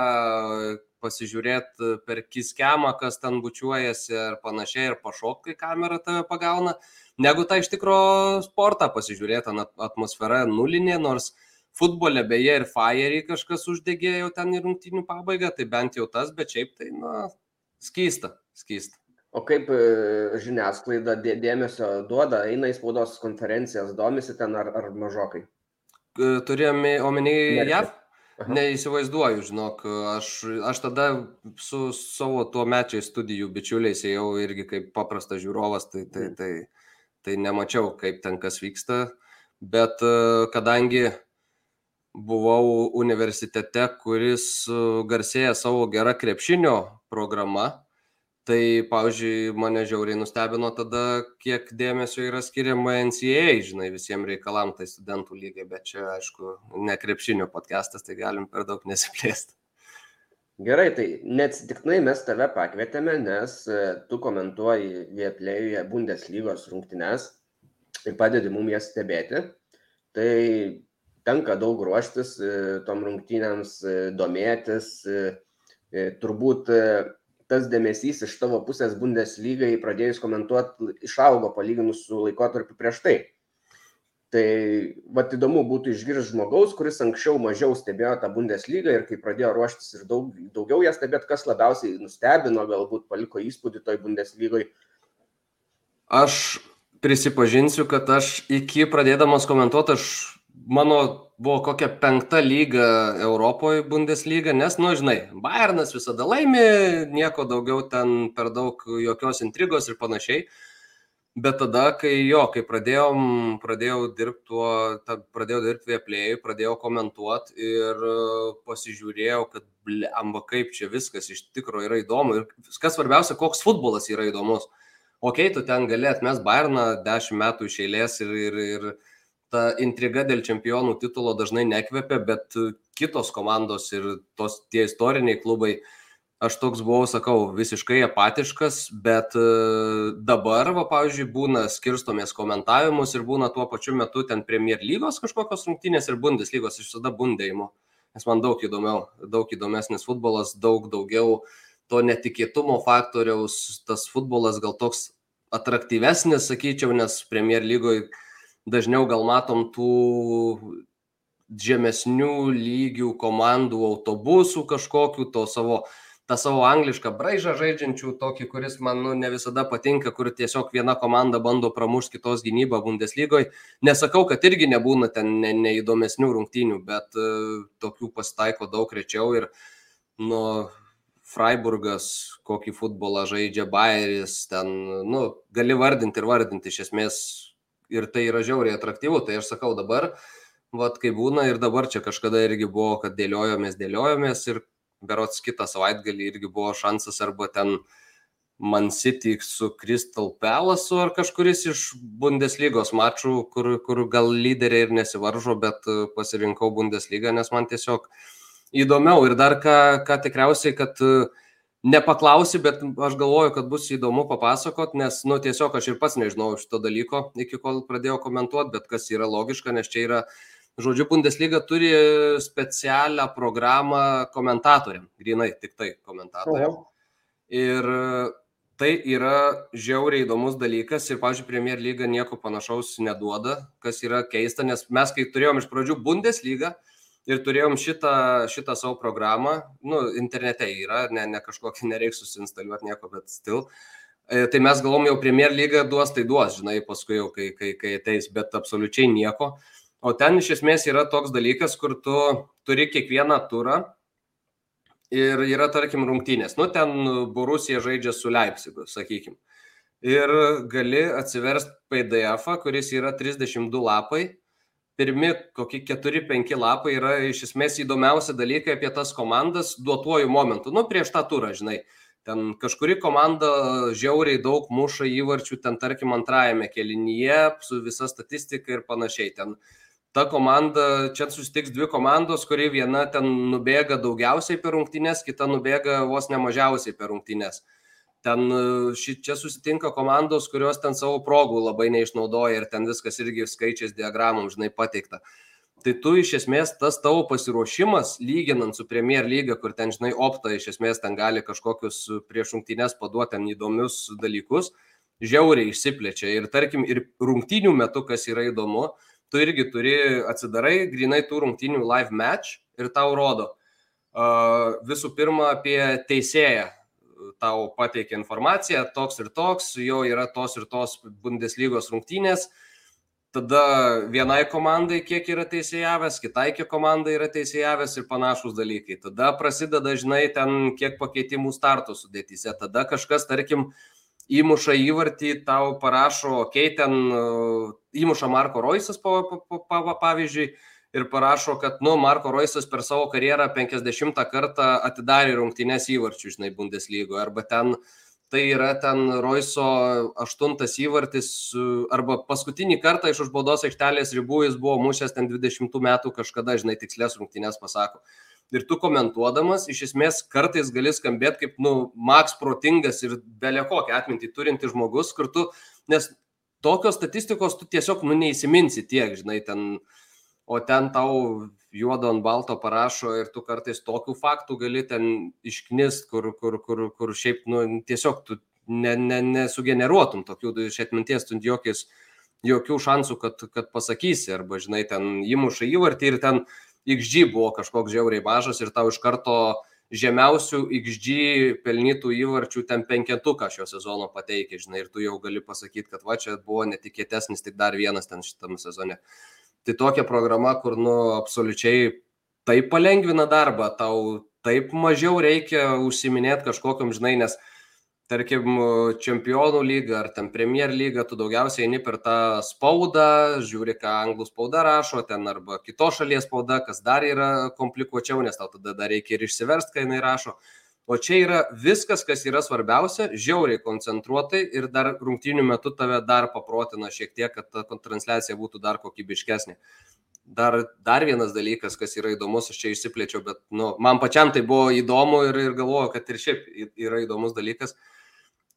pasižiūrėti per kiskemą, kas ten bučiuojasi ir panašiai, ir pašokti, kai kamera tave pagauna, negu tą iš tikro sportą pasižiūrėti, atmosfera nulinė, nors futbole beje ir Fire kažkas uždegė jau ten į rungtynių pabaigą, tai bent jau tas, bet šiaip tai, na, skysta, skysta. O kaip e, žiniasklaida dėmesio duoda, eina į spaudos konferencijas, domisi ten ar, ar mažokai? Turėjome omeny JAV? Aha. Neįsivaizduoju, žinok, aš, aš tada su savo tuo mečiai studijų bičiuliais ėjau irgi kaip paprastas žiūrovas, tai, tai, tai, tai nemačiau, kaip ten kas vyksta, bet e, kadangi buvau universitete, kuris e, garsėja savo gerą krepšinio programą, Tai, pavyzdžiui, mane žiauriai nustebino tada, kiek dėmesio yra skiriama NCAA, žinai, visiems reikalam, tai studentų lygiai, bet čia, aišku, ne krepšinio podcastas, tai galim per daug nesiplėsti. Gerai, tai neatsitiktinai mes tave pakvietėme, nes e, tu komentuoji Vieplėjuje Bundeslygos rungtynes ir padedi mums jas stebėti. Tai tenka daug ruoštis e, tom rungtynėms, e, domėtis, turbūt tas dėmesys iš tavo pusės Bundeslygai pradėjus komentuoti išaugo palyginus su laikotarpiu prieš tai. Tai vat įdomu būtų išgirsti žmogaus, kuris anksčiau mažiau stebėjo tą Bundeslygą ir kai pradėjo ruoštis ir daug, daugiau ją stebėti, kas labiausiai nustebino, galbūt paliko įspūdį toj Bundeslygai. Aš prisipažinsiu, kad aš iki pradėdamas komentuoti, aš mano buvo kokia penkta lyga Europoje Bundeslyga, nes, nu, žinai, Bayernas visada laimi, nieko daugiau ten per daug jokios intrigos ir panašiai. Bet tada, kai jo, kai pradėjom, pradėjau dirbti tuo, ta, pradėjau dirbti vieplėjui, pradėjau komentuoti ir pasižiūrėjau, kad blemba, kaip čia viskas iš tikrųjų yra įdomu. Ir kas svarbiausia, koks futbolas yra įdomus. Ok, tu ten gali atmest Bayerną dešimt metų iš eilės ir, ir, ir ta intriga dėl čempionų titulo dažnai nekvepia, bet kitos komandos ir tos tie istoriniai klubai, aš toks buvau, sakau, visiškai apatiškas, bet e, dabar, va, pavyzdžiui, būna skirstomės komentavimus ir būna tuo pačiu metu ten Premier lygos kažkokios rungtynės ir Bundeslygos, aš visada bundėjimo, nes man daug įdomiau, daug įdomesnis futbolas, daug daugiau to netikėtumo faktoriaus, tas futbolas gal toks atraktyvesnis, sakyčiau, nes Premier lygoje dažniau gal matom tų žemesnių lygių komandų autobusų kažkokių, to savo, tą savo anglišką braižą žaidžiančių, tokį, kuris man nu, ne visada patinka, kur tiesiog viena komanda bando pramušti kitos gynybą Bundeslygoje. Nesakau, kad irgi nebūna ten ne, neįdomesnių rungtynių, bet uh, tokių pasitaiko daug rečiau ir nu, Freiburgas, kokį futbolą žaidžia Bayeris, ten, nu, gali vardinti ir vardinti, iš esmės ir tai yra žiauriai atraktyvu. Tai aš sakau dabar, vad kai būna ir dabar čia kažkada irgi buvo, kad dėliojomės, dėliojomės ir berots kitą savaitgalį irgi buvo šansas arba ten Man City su Crystal Palace ar kažkuris iš Bundeslygos mačų, kur, kur gal lyderiai ir nesivaržo, bet pasirinkau Bundeslygą, nes man tiesiog įdomiau ir dar ką, ką tikriausiai, kad nepaklausi, bet aš galvoju, kad bus įdomu papasakot, nes, nu, tiesiog aš ir pats nežinau šito dalyko, iki kol pradėjau komentuoti, bet kas yra logiška, nes čia yra, žodžiu, Bundesliga turi specialią programą komentatoriam, grinai tik tai komentatoriam. Oho. Ir tai yra žiauriai įdomus dalykas ir, pavyzdžiui, Premier lyga nieko panašaus neduoda, kas yra keista, nes mes, kai turėjom iš pradžių Bundesliga, ir turėjom šitą, šitą savo programą, nu, internete yra, ne, ne kažkokį nereiks susinstaliuoti nieko, bet stil. E, tai mes galvom jau Premier lyga duos, tai duos, žinai, paskui jau, kai, kai, kai ateis, bet absoliučiai nieko. O ten iš esmės yra toks dalykas, kur tu turi kiekvieną turą ir yra, tarkim, rungtynės. Nu, ten Borusija žaidžia su Leipzigu, sakykim. Ir gali atsiversti PDF, kuris yra 32 lapai pirmi kokie keturi penki lapai yra iš esmės įdomiausi dalykai apie tas komandas duotuoju momentu, nu prieš tą turą, žinai. Ten kažkuri komanda žiauriai daug muša įvarčių, ten tarkim antrajame kelinyje su visa statistika ir panašiai. Ten ta komanda, čia susitiks dvi komandos, kuri viena ten nubėga daugiausiai per rungtynes, kita nubėga vos nemažiausiai per rungtynes. Ten e, ši, čia susitinka komandos, kurios ten savo progų labai neišnaudoja ir ten viskas irgi skaičiais diagramom, žinai, pateikta. Tai tu iš esmės tas tavo pasiruošimas, lyginant su Premier lyga, kur ten, žinai, opta iš esmės ten gali kažkokius prieš rungtynės paduoti ten įdomius dalykus, žiauriai išsiplečia. Ir tarkim, ir rungtynių metu, kas yra įdomu, tu irgi turi atsidarai grinai tų rungtynių live match ir tau rodo. Uh, visų pirma, apie teisėją, tau pateikia informaciją, toks ir toks, jo yra tos ir tos Bundeslygos rungtynės, tada vienai komandai kiek yra teisėjavęs, kitai kiek komandai yra teisėjavęs ir panašus dalykai. Tada prasideda, žinai, ten kiek pakeitimų starto sudėtyse. Tada kažkas, tarkim, įmuša įvartį, tau parašo, okei, okay, ten įmuša Marko Roisas, pavyzdžiui, ir parašo, kad, nu, Marko Roisas per savo karjerą 50 kartą atidarė rungtynės įvarčių, žinai, Bundeslygoje, arba ten tai yra ten Roiso aštuntas įvartis, arba paskutinį kartą iš užbaudos aikštelės ribų jis buvo mušęs ten 20 metų kažkada, žinai, tikslės rungtynės pasako. Ir tu komentuodamas, iš esmės kartais gali skambėti kaip, nu, maks protingas ir belė kokią atmintį turinti žmogus, kur tu, nes tokios statistikos tu tiesiog, nu, neįsiminsi tiek, žinai, ten uh, o ten tau juodo ant balto parašo ir tu kartais tokių faktų gali ten išknist, kur, kur, kur, kur šiaip nu, tiesiog tu ne, ne, nesugeneruotum tokių iš atminties, tu jokiais, jokių šansų, kad, kad pasakysi, arba žinai, ten įmuša įvartį ir ten XG buvo kažkoks žiauriai mažas ir tau iš karto žemiausių XG pelnytų įvarčių ten penketuką šio sezono pateikė, žinai, ir tu jau gali pasakyti, kad va čia buvo netikėtesnis tik dar vienas ten šitam sezone. Uh, Tai tokia programa, kur, nu, absoliučiai taip palengvina darbą, tau taip mažiau reikia užsiminėti kažkokiam, žinai, nes, tarkim, čempionų lyga ar ten Premier lyga, tu daugiausiai eini per tą spaudą, žiūri, ką anglų spauda rašo, ten arba kitos šalies spauda, kas dar yra komplikuočiau, nes tau tada dar reikia ir išsiversti, ką jinai rašo. O čia yra viskas, kas yra svarbiausia, žiauriai koncentruotai ir dar rungtynių metu tave dar paprotina šiek tiek, kad ta transliacija būtų dar kokybiškesnė. Dar, dar vienas dalykas, kas yra įdomus, aš čia išsiplėčiau, bet nu, man pačiam tai buvo įdomu ir, ir galvoju, kad ir šiaip yra įdomus dalykas.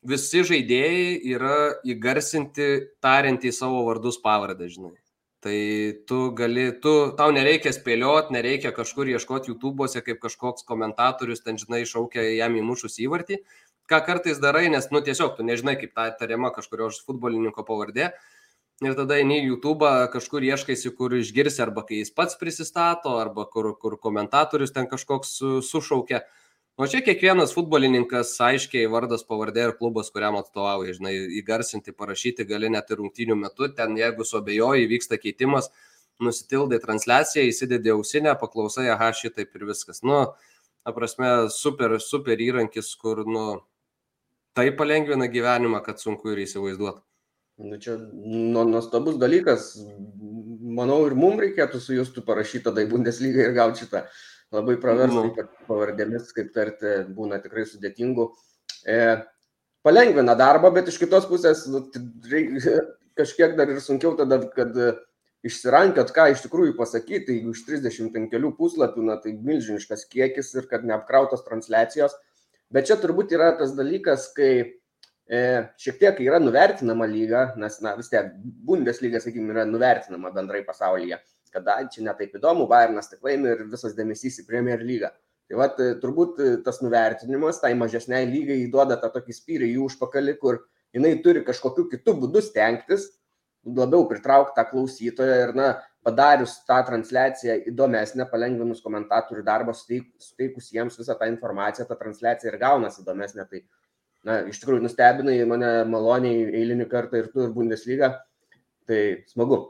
Visi žaidėjai yra įgarsinti, tariant į savo vardus pavardę, žinai. Tai tu gali, tu, tau nereikia spėlioti, nereikia kažkur ieškoti YouTube'ose, kaip kažkoks komentatorius ten, žinai, šaukia jam įmušus įvartį, ką kartais darai, nes, nu, tiesiog tu nežinai, kaip ta tariama kažkurio futbolininko pavardė. Ir tada eini į YouTube, kažkur ieškaisi, kur išgirsi, arba kai jis pats prisistato, arba kur, kur komentatorius ten kažkoks sušaukia. O čia kiekvienas futbolininkas aiškiai vardas, pavardė ir klubas, kuriam atstovauja, žinai, įgarsinti, parašyti gali net ir rungtynių metu, ten jeigu suabejoji, vyksta keitimas, nusitildai transliaciją, įsidedi ausinę, paklausai, aha, šitaip ir viskas. Nu, aprasme, super, super įrankis, kur, nu, tai palengvina gyvenimą, kad sunku ir įsivaizduoti. Nu, čia nu, nuostabus dalykas. Manau, ir mums reikėtų su justu parašyti tada į Bundesliga ir gauti šitą labai praverstų, nu. kad pavardėmis, kaip tarti, būna tikrai sudėtingų. E, palengvina darbą, bet iš kitos pusės nu, kažkiek dar ir sunkiau tada, kad išsirankiot, ką iš tikrųjų pasakyti, jeigu iš 35 puslapių, na tai milžiniškas kiekis ir kad neapkrautos transliacijos. Bet čia turbūt yra tas dalykas, kai e, šiek tiek yra nuvertinama lyga, nes, na, vis tiek Bundesliga, sakykime, yra nuvertinama bendrai pasaulyje, kada čia netaip įdomu, Bayernas tik laimi ir visas dėmesys į Premier lygą. Tai va, turbūt tas nuvertinimas tai mažesniai lygai įduoda tą tokį spyrį į užpakalį, kur jinai turi kažkokiu kitų būdų stengtis, labiau pritraukti tą klausytoją ir, na, padarius tą transliaciją įdomesnę, palengvinus komentatorių darbą, suteikus jiems visą tą informaciją, ta transliacija ir gaunasi įdomesnė. Tai, na, iš tikrųjų, nustebinai mane maloniai eilinį kartą ir tu, ir Bundesliga. Tai smagu.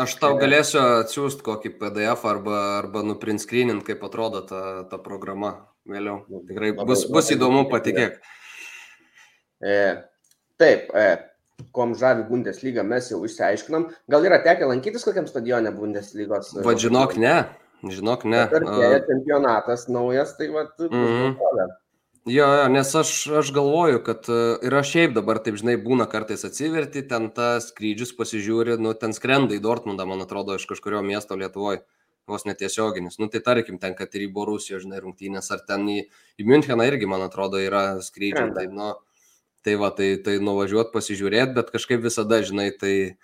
Aš tau galėsiu atsiųsti kokį PDF arba, arba nuprinskrynint, kaip atrodo ta, ta programa vėliau. Nu, Tikrai bus, bus įdomu, patikėk. E, taip, e, kom žavi Bundesliga, mes jau išsiaiškinom. Gal yra tekę lankytis kokiam stadione Bundeslygos? Va, žinok, ne. Žinok, ne. Artėja čempionatas naujas, tai va, mm -hmm. Jo, jo, nes aš, aš galvoju, kad ir aš šiaip dabar, taip žinai, būna kartais atsiverti, ten tas skrydžius pasižiūri, nu, ten skrenda į Dortmundą, man atrodo, iš kažkurio miesto Lietuvoje, vos netiesioginis. Nu, tai tarkim, ten, kad ir į Borusiją, žinai, rungtynės, ar ten į, į Müncheną irgi, man atrodo, yra skrydžiai. Tai, nu, Tai va, tai, tai nuvažiuot pasižiūrėti, bet kažkaip visada, žinai, tai,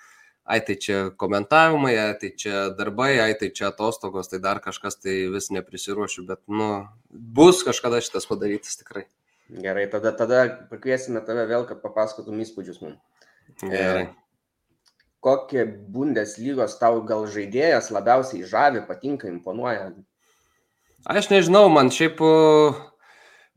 ai tai čia komentavimai, ai tai čia darbai, ai tai čia atostogos, tai dar kažkas, tai vis neprisiruošiu, bet, nu, bus kažkada šitas padarytas tikrai. Gerai, tada, tada pakviesime tave vėl, kad papasakotum įspūdžius mums. Gerai. E, kokie Bundeslygos tau gal žaidėjas labiausiai žavi, patinka, imponuoja? Aš nežinau, man šiaip uh,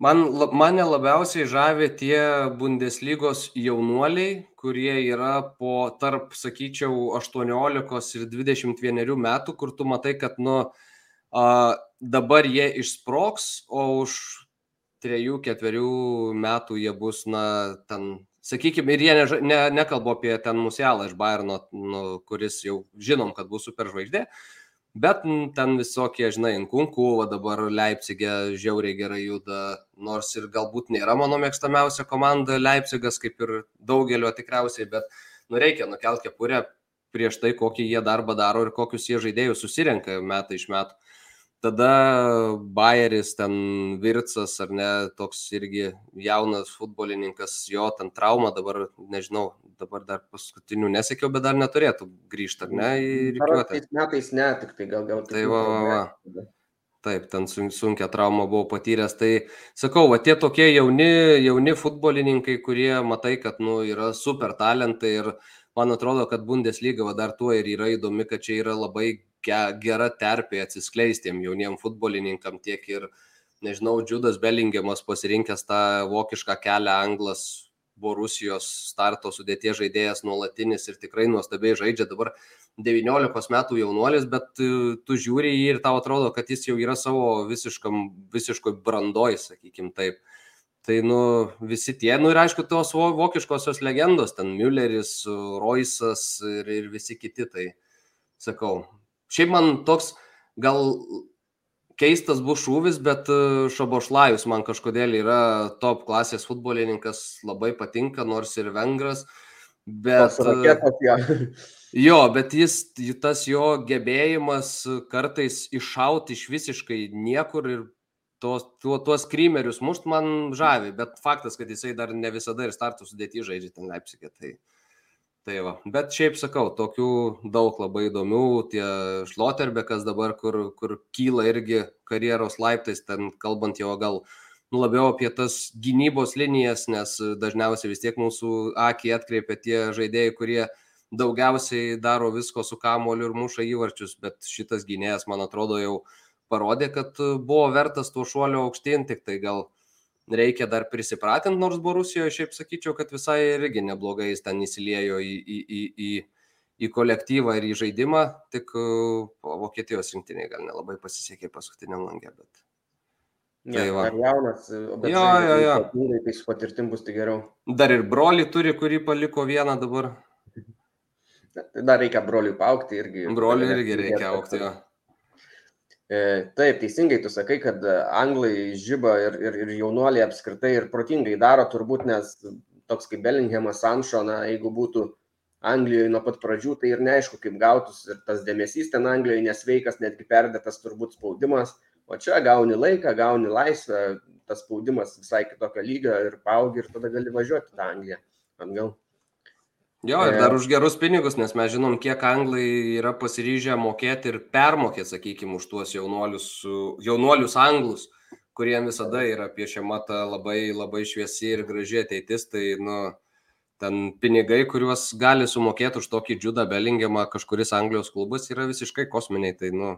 Man, mane labiausiai žavi tie Bundeslygos jaunuoliai, kurie yra po tarp, sakyčiau, 18 ir 21 metų, kur tu matai, kad nu, a, dabar jie išsproks, o už 3-4 metų jie bus, na, ten, sakykime, ir jie ne, ne, nekalbu apie ten Musialą iš Bayerno, nu, kuris jau žinom, kad bus superžvaigždė, Bet ten visokie, žinai, Nkunku, o dabar Leipzigė žiauriai gerai juda, nors ir galbūt nėra mano mėgstamiausia komanda Leipzigas, kaip ir daugelio tikriausiai, bet nu reikia nukelti kepurę prieš tai, kokį jie darbą daro ir kokius jie žaidėjus susirenka metai iš metų tada Bayeris, ten Vircas ar ne, toks irgi jaunas futbolininkas, jo ten trauma dabar, nežinau, dabar dar paskutinių nesiekiau, bet dar neturėtų grįžti, ar ne. Tais metais ne, tik tai gal gal. Tai va, va, va. Taip, ten sunkia trauma buvo patyręs. Tai sakau, va tie tokie jauni, jauni futbolininkai, kurie matai, kad nu, yra super talentai ir man atrodo, kad Bundesliga va, dar tuo ir yra įdomi, kad čia yra labai gera terpė atsiskleistiem jauniem futbolininkam, tiek ir, nežinau, Džudas Bellingiamas pasirinkęs tą vokišką kelią anglas Borusijos starto sudėties žaidėjas nuolatinis ir tikrai nuostabiai žaidžia dabar 19 metų jaunuolis, bet tu žiūri jį ir tau atrodo, kad jis jau yra savo visiškam, visiškoj brandoj, sakykim taip. Tai, nu, visi tie, nu ir aišku, tos vokiškosios legendos, ten Mülleris, Roisas ir, ir visi kiti, tai sakau, Šiaip man toks gal keistas bus šūvis, bet e, Šabošlajus man kažkodėl yra top klasės futbolininkas, labai patinka, nors ir vengras. Bet, e, raketas, ja. jo, bet jis, tas jo gebėjimas kartais iššauti iš visiškai niekur ir tuos, tuos, tuos krymerius mušt man žavi, bet faktas, kad jisai dar ne visada ir startų sudėti žaidžia ten Leipzigė. Tai... Tai va, bet šiaip sakau, tokių daug labai įdomių, tie Šloterbekas dabar, kur, kur kyla irgi karjeros laiptais, ten kalbant jau gal nu, labiau apie tas gynybos linijas, nes dažniausiai vis tiek mūsų akį atkreipia tie žaidėjai, kurie daugiausiai daro visko su kamoliu ir muša įvarčius, bet šitas gynėjas, man atrodo, jau parodė, kad buvo vertas to šuolio aukštyn, tik tai gal reikia dar prisipratinti, nors Borusijoje šiaip sakyčiau, kad visai irgi neblogai jis ten įsiliejo į, į, į, į, į kolektyvą ir į žaidimą, tik Vokietijos rinktiniai gal nelabai pasisekė paskutiniam langė, bet... Tai ja, dar jaunas, bet jo, jo, jo. tai su patirtim bus tai geriau. Dar ir broli turi, kurį paliko vieną dabar. Dar reikia broliui paukti irgi. Broliui irgi reikia aukti, jo. E, taip, teisingai tu sakai, kad e, anglai žyba ir, ir, ir jaunuoliai apskritai ir protingai daro turbūt, nes toks kaip Bellinghamas Sanšo, na, jeigu būtų Anglijoje nuo pat pradžių, tai ir neaišku, kaip gautus ir tas dėmesys ten Anglijoje nesveikas, netgi perdėtas turbūt spaudimas, o čia gauni laiką, gauni laisvę, tas spaudimas visai kitokio lygio ir paaugi ir tada gali važiuoti tą Angliją atgal. Jo, ir dar už gerus pinigus, nes mes žinom, kiek anglai yra pasiryžę mokėti ir permokėti, sakykime, už tuos jaunuolius, jaunuolius anglus, kuriem visada yra piešiama ta labai, labai šviesi ir graži ateitis. Tai, nu, ten pinigai, kuriuos gali sumokėti už tokį džiudą belingiamą kažkuris Anglijos klubas, yra visiškai kosminiai. Tai, nu,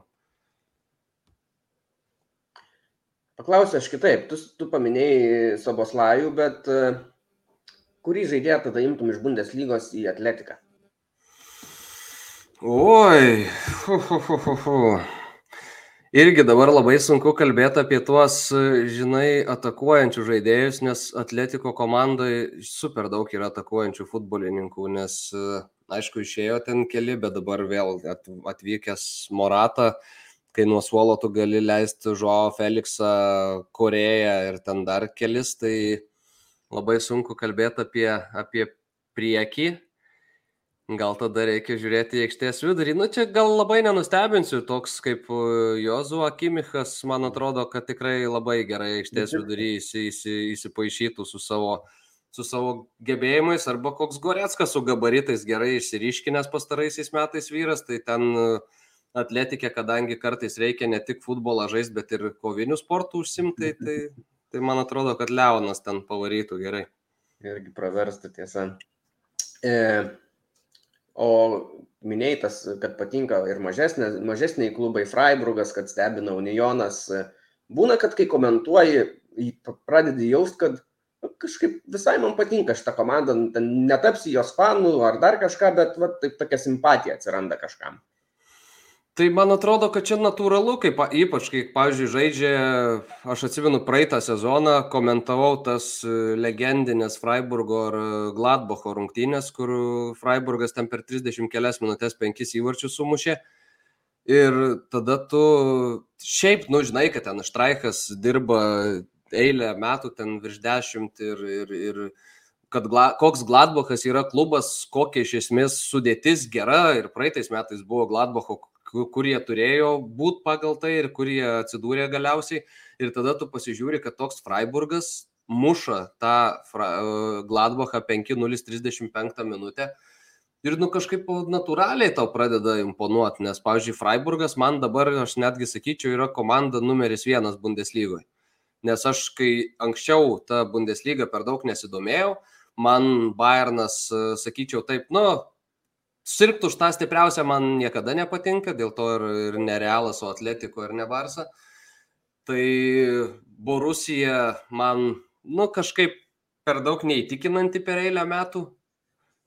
Paklausiu aš kitaip, tu, tu paminėjai Soboslajų, bet uh, kurį žaidėją tada imtum iš Bundeslygos į atletiką? Oi, hu, hu, hu, hu, hu. Irgi dabar labai sunku kalbėti apie tuos, žinai, atakuojančių žaidėjus, nes atletiko komandai super daug yra atakuojančių futbolininkų, nes, aišku, išėjo ten keli, bet dabar vėl atvykęs Morata, kai nuo suolo tu gali leisti Žuo Felixą, Koreją ir ten dar kelis, tai labai sunku kalbėti apie, apie priekį. Gal tada reikia žiūrėti į aikštės vidurį. Nu, čia gal labai nenustebinsiu, toks kaip e, Jozu Akimichas, man atrodo, kad tikrai labai gerai aikštės mhm. vidurį įsi, įsi, įsipaišytų su savo, su savo gebėjimais, arba koks Goreckas su gabaritais gerai išsiriškinęs pastaraisiais metais vyras, tai ten e, atletikė, kadangi kartais reikia ne tik futbolą žaisti, bet ir kovinių sportų užsimti, tai, tai man atrodo, kad Leonas ten pavarytų gerai. Irgi praverstų tiesa. E, o minėjai tas, kad patinka ir mažesnė, mažesniai klubai Freiburgas, kad stebina Unionas. Būna, kad kai komentuoji, pradedi jaust, kad nu, kažkaip visai man patinka šitą komandą, netapsi jos fanų ar dar kažką, bet va, taip tokia simpatija atsiranda kažkam. Tai man atrodo, kad čia natūralu, kaip ypač, kai, pavyzdžiui, žaidžia, aš atsimenu praeitą sezoną, komentavau tas e, legendinės Freiburgo ar Gladbacho rungtynės, kur Freiburgas ten per 30 kelias minutės penkis įvarčius sumušė. Ir tada tu šiaip, nu, žinai, kad ten Štraikas dirba eilę metų, ten virš dešimt ir, ir, ir kad gla, koks Gladbachas yra klubas, kokia iš esmės sudėtis gera ir praeitais metais buvo Gladbacho kur jie turėjo būti pagal tai ir kur jie atsidūrė galiausiai. Ir tada tu pasižiūri, kad toks Freiburgas muša tą e, Gladbachą 5-0-35 minutę. Ir nu kažkaip natūraliai tau pradeda imponuoti, nes, pavyzdžiui, Freiburgas man dabar, aš netgi sakyčiau, yra komanda numeris vienas Bundeslygoje. Nes aš, kai anksčiau tą Bundeslygą per daug nesidomėjau, man Bayernas, e, sakyčiau, taip, nu, sirgti už tą stipriausią man niekada nepatinka, dėl to ir, ir nerealas, o atletiko ir ne Barsa. Tai Borusija man, nu, kažkaip per daug neįtikinanti per eilę metų.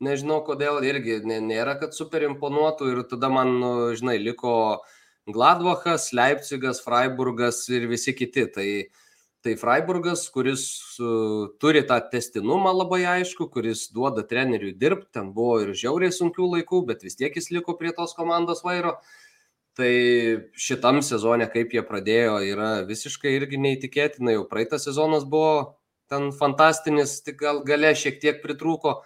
Nežinau kodėl irgi nėra, kad super imponuotų ir tada man, nu, žinai, liko Gladbachas, Leipzigas, Freiburgas ir visi kiti. Tai uh, Tai Freiburgas, kuris uh, turi tą testinumą labai aišku, kuris duoda treneriui dirbti, ten buvo ir žiauriai sunkių laikų, bet vis tiek jis liko prie tos komandos vairo. Tai šitam sezone, kaip jie pradėjo, yra visiškai irgi neįtikėtina. Jau praeitas sezonas buvo ten fantastinis, tik gal gale šiek tiek pritrūko.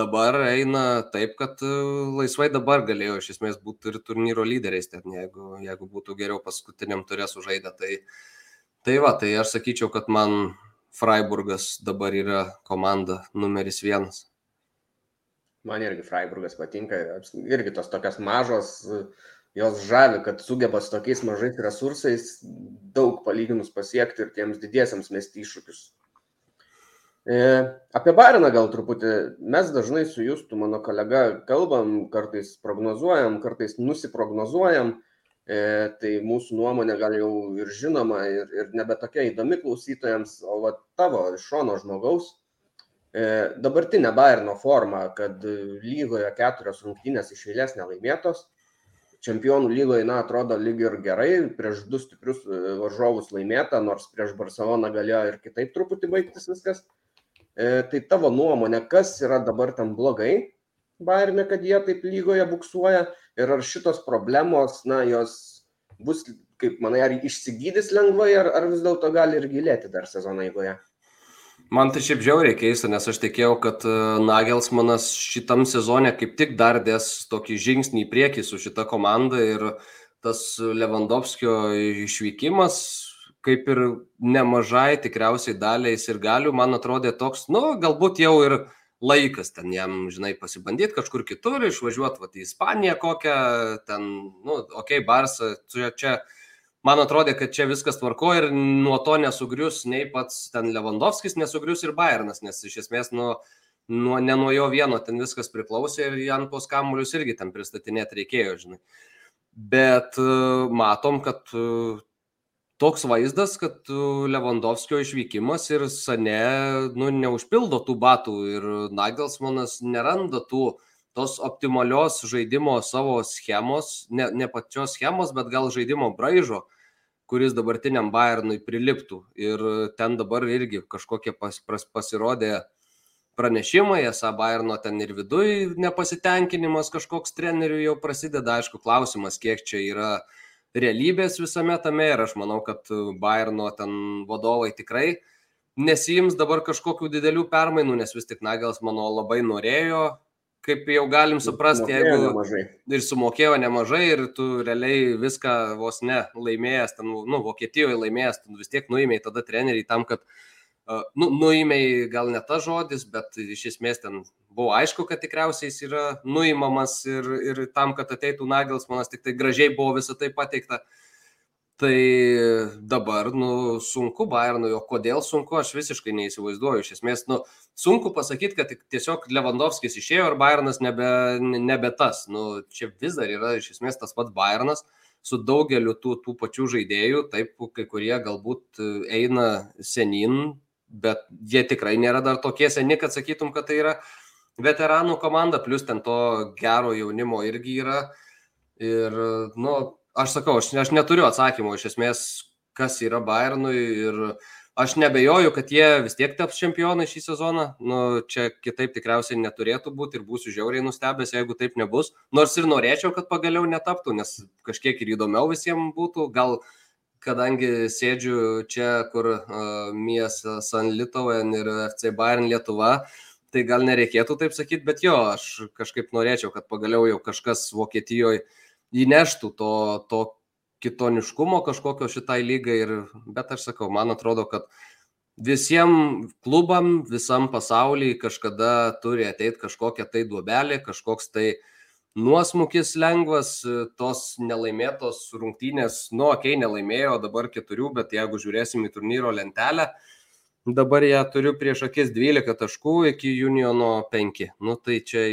Dabar eina taip, kad laisvai dabar galėjo iš esmės būti ir turnyro lyderiais, ten, jeigu, jeigu būtų geriau paskutiniam turės sužaidę. Tai uh, Tai va, tai aš sakyčiau, kad man Freiburgas dabar yra komanda numeris vienas. Man irgi Freiburgas patinka, irgi tos tokios mažos, jos žavi, kad sugeba su tokiais mažais resursais daug palyginus pasiekti ir tiems didiesiams mesti iššūkius. E, apie Bariną gal truputį, mes dažnai su Justu, mano kolega, kalbam, kartais prognozuojam, kartais nusiprognozuojam. E, tai mūsų nuomonė gal jau ir žinoma ir, ir nebe tokia įdomi klausytojams, o va, tavo iš šono žmogaus e, dabartinė Bayerno forma, kad lygoje keturios rungtynės iš eilės nelaimėtos, čempionų lygoje, na, atrodo lyg ir gerai, prieš du stiprius e, varžovus laimėta, nors prieš Barceloną galėjo ir kitaip truputį baigtis viskas. Tai tavo nuomonė, kas yra dabar tam blogai, Bayerne, kad jie taip lygoje buksuoja ir ar šitos problemos, na, jos bus, kaip manai, ar išsigydys lengvai, ar, ar vis dėlto gali ir gilėti dar sezono eigoje? Man tai šiaip žiauriai keista, nes aš tikėjau, kad e, Nagelsmanas šitam sezonė kaip tik dar dės tokį žingsnį į priekį su šita komanda ir tas Lewandowskio išvykimas kaip ir nemažai tikriausiai daliai ir galių, man atrodė toks, nu, galbūt jau ir laikas ten jam, žinai, pasibandyti kažkur kitur, išvažiuoti vat, į Ispaniją kokią, ten, nu, okay, Barsa, čia, čia, man atrodė, kad čia viskas tvarko ir nuo to nesugrius nei pats ten Lewandowskis, nesugrius ir Bayernas, nes iš esmės, nu, nuo, ne nuo jo vieno ten viskas priklausė ir Jan pos kamuolius irgi ten pristatinėti reikėjo, žinai. Bet matom, kad toks vaizdas, kad Lewandowskio išvykimas ir Sane nu, neužpildo tų batų ir Nagelsmanas neranda tų tos optimalios žaidimo savo schemos, ne, ne pačios schemos, bet gal žaidimo braižo, kuris dabartiniam Bayernui priliptų. Ir ten dabar irgi kažkokie pas, pas, pasirodė pranešimai, esą Bayerno ten ir viduj nepasitenkinimas kažkoks trenerių jau prasideda, aišku, klausimas, kiek čia yra uh, realybės visame tame ir aš manau, kad Bayerno ten vadovai tikrai nesijims dabar kažkokių didelių permainų, nes vis tik Nagels mano labai norėjo, kaip jau galim suprasti, jeigu nemažai. ir sumokėjo nemažai ir tu realiai viską vos ne laimėjęs, ten, nu, Vokietijoje laimėjęs, tu vis tiek nuėmėjai tada treneriai tam, kad uh, nu, nuimiai gal ne tas žodis, bet iš esmės ten buvo aišku, kad tikriausiai jis yra nuimamas ir, ir tam, kad ateitų Nagelsmanas, tik tai gražiai buvo visą tai pateikta. Tai dabar, nu, sunku Bayernui, o kodėl sunku, aš visiškai neįsivaizduoju. Iš esmės, nu, sunku pasakyti, kad tiesiog Lewandowskis išėjo ir Bayernas nebe, nebe tas. Nu, čia vis dar yra iš esmės tas pats Bayernas su daugeliu tų, tų pačių žaidėjų, taip, kai kurie galbūt eina senin, bet jie tikrai nėra dar tokie seni, kad sakytum, kad tai yra veteranų komanda, plus ten to gero jaunimo irgi yra. Ir, nu, aš sakau, aš, aš neturiu atsakymo iš esmės, kas yra Bayernui ir aš nebejoju, kad jie vis tiek taps čempionai šį sezoną. Nu, čia kitaip tikriausiai neturėtų būti ir būsiu žiauriai nustebęs, jeigu taip nebus. Nors ir norėčiau, kad pagaliau netaptų, nes kažkiek ir įdomiau visiems būtų. Gal kadangi sėdžiu čia, kur uh, Mies San Litoven ir FC Bayern Lietuva, tai gal nereikėtų taip sakyti, bet jo, aš kažkaip norėčiau, kad pagaliau jau kažkas Vokietijoje įneštų to, to kitoniškumo kažkokio šitai lygai. Ir, bet aš sakau, man atrodo, kad visiems klubam, visam pasaulyje kažkada turi ateiti kažkokia tai duobelė, kažkoks tai uh, nuosmukis lengvas, tos nelaimėtos rungtynės, nu, okei, okay, nelaimėjo, dabar keturių, bet jeigu žiūrėsim į turnyro lentelę, dabar ją turiu prieš akis 12 taškų iki Uniono 5. Nu, tai čia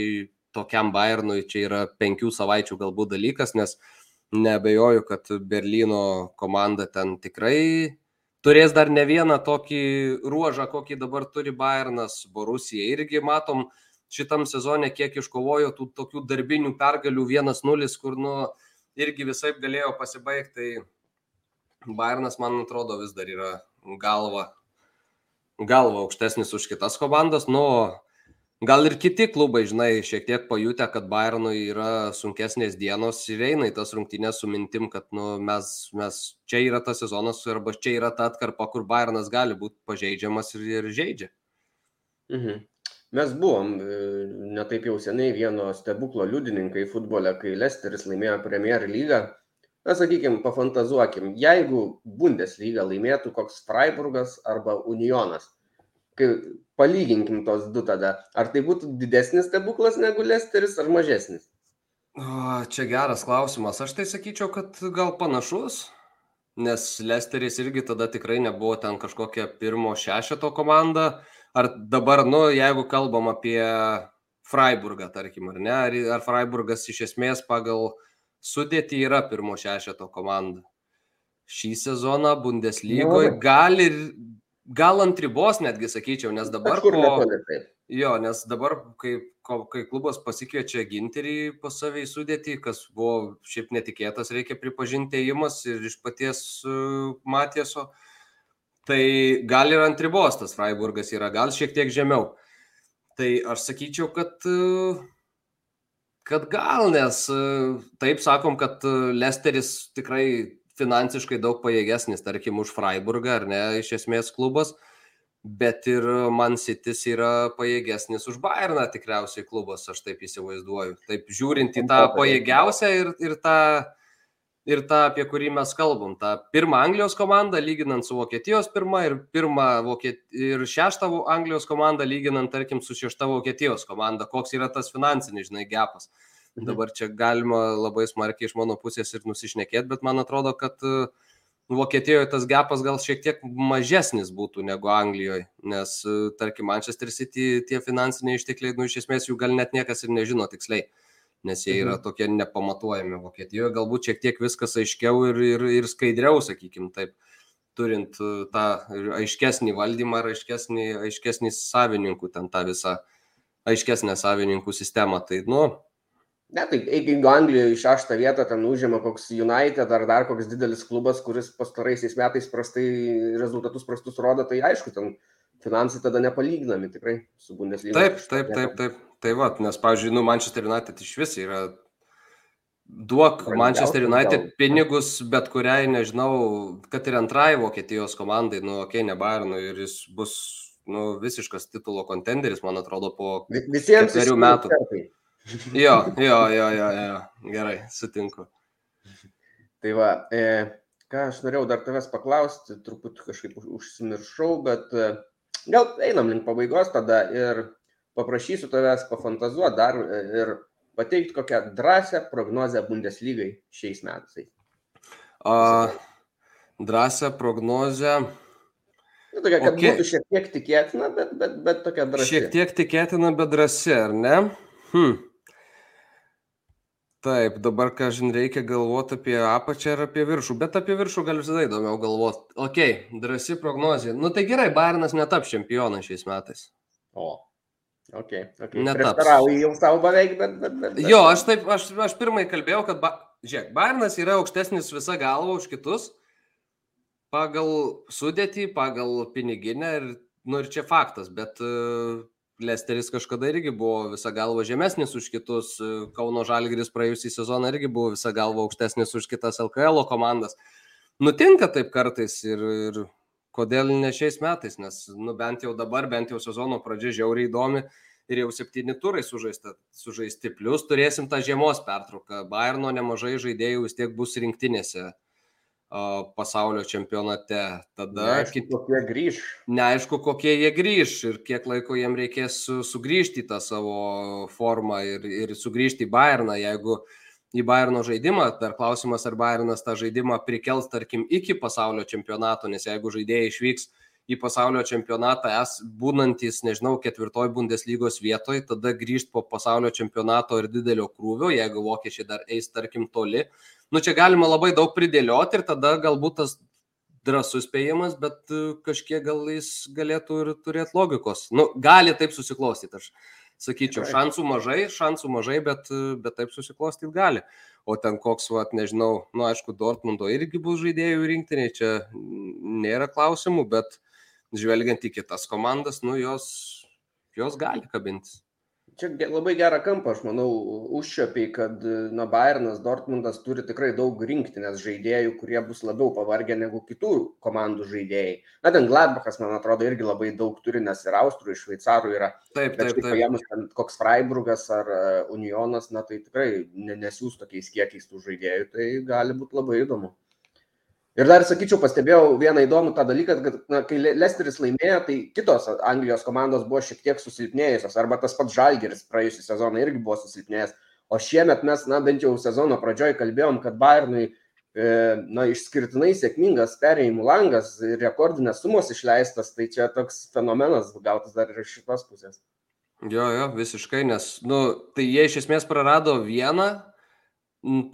tokiam Bayernui čia yra penkių savaičių galbūt dalykas, nes nebejoju, kad Berlyno komanda ten tikrai turės dar ne vieną tokį ruožą, kokį dabar turi Bayernas, Borusija irgi matom, šitam sezone, kiek iškovojo tų tokių darbinių pergalių 1-0, kur, nu, irgi visai galėjo pasibaigti. Tai Bayernas, man atrodo, vis dar yra galva, galva aukštesnis už kitas komandas. Nu, gal ir kiti klubai, žinai, šiek tiek pajutę, kad Bayernui yra sunkesnės dienos ir eina į tas rungtynės su mintim, kad nu, mes, mes čia yra tas sezonas arba čia yra ta atkarpa, kur Bayernas gali būti pažeidžiamas ir, ir žaidžia. Mhm. Mes buvom e, ne taip jau seniai vieno stebuklo liudininkai futbole, kai Lesteris laimėjo Premier lygą. Na, sakykime, pafantazuokim, jeigu Bundesliga laimėtų koks Freiburgas arba Unionas, kai palyginkim tos du tada, ar tai būtų didesnis stebuklas negu Lesteris ar mažesnis? O, čia geras klausimas. Aš tai sakyčiau, kad gal panašus, nes Lesteris irgi tada tikrai nebuvo ten kažkokia pirmo šešeto komanda ar dabar, nu, jeigu kalbam apie Freiburgą, tarkim, ar ne, ar, ar Freiburgas iš esmės pagal sudėtį yra pirmo šešeto komanda. Šį sezoną Bundeslygoje nu, gal ir, gal ant ribos netgi sakyčiau, nes dabar ko... Jo, nes dabar, kai, kai klubas pasikviečia ginterį pas savį sudėtį, kas buvo šiaip netikėtas, reikia pripažinti įimas ir iš paties uh, Matieso, uh, Tai gal ir ant ribos tas Freiburgas yra, gal šiek tiek žemiau. Tai aš sakyčiau, kad, kad gal, nes taip sakom, kad Lesteris tikrai finansiškai daug pajėgesnis, tarkim, už Freiburgą, ar ne, iš esmės klubas, bet ir Man City's yra pajėgesnis už Bayerną tikriausiai klubas, aš taip įsivaizduoju. Taip žiūrint į tą pajėgiausią ir, ir tą ir tą, apie kurį mes kalbam. Ta pirmą Anglijos komandą, lyginant su Vokietijos pirmą ir, pirmą Vokiet... ir šeštą Anglijos komandą, lyginant, tarkim, su šešta Vokietijos komanda, koks yra tas finansinis, žinai, gepas. Mhm. Dabar čia galima labai smarkiai iš mano pusės ir nusišnekėti, bet man atrodo, kad uh, Vokietijoje tas gepas gal šiek tiek mažesnis būtų negu Anglijoje, nes, uh, tarkim, Manchester City tie finansiniai ištekliai, nu, iš esmės jų gal net niekas ir nežino tiksliai nes jie yra mhm. tokie nepamatuojami Vokietijoje. Galbūt šiek tiek viskas aiškiau ir, ir, ir skaidriau, sakykim, taip, turint e, tą aiškesnį valdymą ir aiškesnį, aiškesnį savininkų, ten tą visą aiškesnę savininkų sistemą. Tai, nu, Ne, tai jeigu Anglijoje į šeštą vietą ten užima koks United ar dar koks didelis klubas, kuris pastaraisiais metais prastai rezultatus prastus rodo, tai aišku, ten finansai tada nepalyginami tikrai su Bundesliga. Taip, taip, taip, taip. Tai va, nes, pavyzdžiui, nu, Manchester United iš vis yra duok Manchester United pinigus bet kuriai, nežinau, kad ir antrai Vokietijos komandai, nu, okei, okay, ne Bayernui ir jis bus, nu, visiškas titulo kontenderis, man atrodo, po Visiems ketverių metų. Jo, jo, jo, jo, jo, gerai, sutinku. Tai va, e, ką aš norėjau dar tavęs paklausti, truputį kažkaip užsimiršau, bet e, gal einam link pabaigos tada ir paprašysiu tavęs pafantazuoti dar e, ir pateikti kokią drąsią prognozę Bundeslygai šiais metais. A, drąsią prognozę. Nu, tokia, kad okay. būtų šiek tiek tikėtina, bet, bet, bet tokia drąsi. Šiek tiek tikėtina, bet drąsi, ar ne? Hm. Taip, dabar, ką žin, reikia galvoti apie apačią ir apie viršų, bet apie viršų gal visada įdomiau galvoti. Ok, drąsi prognozija. Nu tai gerai, Bairnas netaps čempionas šiais metais. O, Okay, okay. Neprieštarauji jau savo beveik, bet, bet, bet, bet. Jo, aš taip, aš, aš pirmai kalbėjau, kad, ba, žiūrėk, Bairnas yra aukštesnis visą galvą už kitus pagal sudėtį, pagal piniginę ir, nu, ir čia faktas, bet uh, Lesteris kažkada irgi buvo visą galvą žemesnis už kitus, uh, Kauno Žalgiris praėjusį sezoną irgi buvo visą galvą aukštesnis už kitas LKL komandas. Nutinka taip kartais ir, ir kodėl ne šiais metais, nes nu, bent jau dabar, bent jau sezono pradžia žiauriai įdomi ir jau septyni turai sužaista, sužaisti. Plus turėsim tą žiemos pertrauką. Bayerno nemažai žaidėjų vis tiek bus rinktinėse pasaulio čempionate. Tada neaišku, kit... kokie grįž. Neaišku, kokie jie grįž ir kiek laiko jiem reikės su, sugrįžti į tą savo formą ir, ir sugrįžti į Bayerną, jeigu uh, į Bayerno žaidimą. Dar klausimas, ar Bayernas tą žaidimą prikels, tarkim, iki pasaulio čempionato, nes jeigu žaidėjai išvyks į pasaulio čempionatą, es būnantis, nežinau, ketvirtoj Bundeslygos vietoj, tada grįžti po pasaulio čempionato ir didelio krūvio, jeigu vokiečiai dar eis, tarkim, toli. Nu, čia galima labai daug pridėlioti ir tada galbūt tas drasus spėjimas, bet e, kažkiek gal jis galėtų ir turėti logikos. Nu, gali taip susiklostyti. Aš sakyčiau, šansų mažai, šansų mažai, bet, bet taip susiklostyti gali. O ten koks, va, nežinau, nu aišku, Dortmundo irgi bus žaidėjų rinktiniai, čia nėra klausimų, bet žvelgiant į kitas komandas, nu jos, jos gali kabintis čia labai gerą kampą, aš manau, užšiopiai, kad na, Bayernas, Dortmundas turi tikrai daug rinktinės žaidėjų, kurie bus labiau pavargę negu kitų komandų žaidėjai. Na, ten Gladbachas, man atrodo, irgi labai daug turi, nes ir Austrų, ir Šveicarų yra. Taip, taip, taip. Paėmus koks Freiburgas ar e, Unionas, na, tai tikrai nesiūs tokiais kiekiais tų žaidėjų, tai gali būti labai įdomu. Ir dar, sakyčiau, pastebėjau vieną įdomų tą dalyką, kad na, kai Lesteris laimėjo, tai kitos Anglijos komandos buvo šiek tiek susilpnėjusios, arba tas pats Žalgeris praėjusią sezoną irgi buvo susilpnėjęs. O šiemet mes, na, bent jau sezono pradžioje kalbėjom, kad Bayernui, e, na, išskirtinai sėkmingas perėjimų langas rekordinės sumos išleistas, tai čia toks fenomenas gautas dar ir iš šitos pusės. Jo, jo, visiškai, nes, nu, tai jie iš esmės prarado vieną,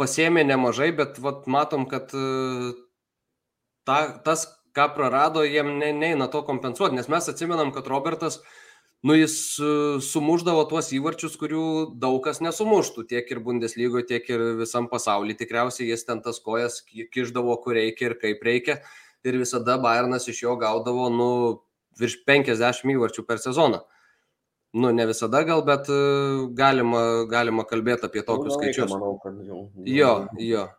pasėmė nemažai, bet vat, matom, kad ta, tas, ką prarado, jiem ne, neina to kompensuoti, nes mes atsimenam, kad Robertas, nu jis e, sumuždavo tuos įvarčius, kurių daug kas nesumuštų, tiek ir Bundeslygoje, tiek ir visam pasaulyje. Tikriausiai jis ten tas kojas kiždavo, kur reikia ir kaip reikia. Ir visada Bayernas iš jo gaudavo, nu, virš 50 įvarčių per sezoną. Nu, ne visada gal, bet e, galima, galima kalbėti apie tokius nu, skaičius. Manau, kad jau. Jo, jo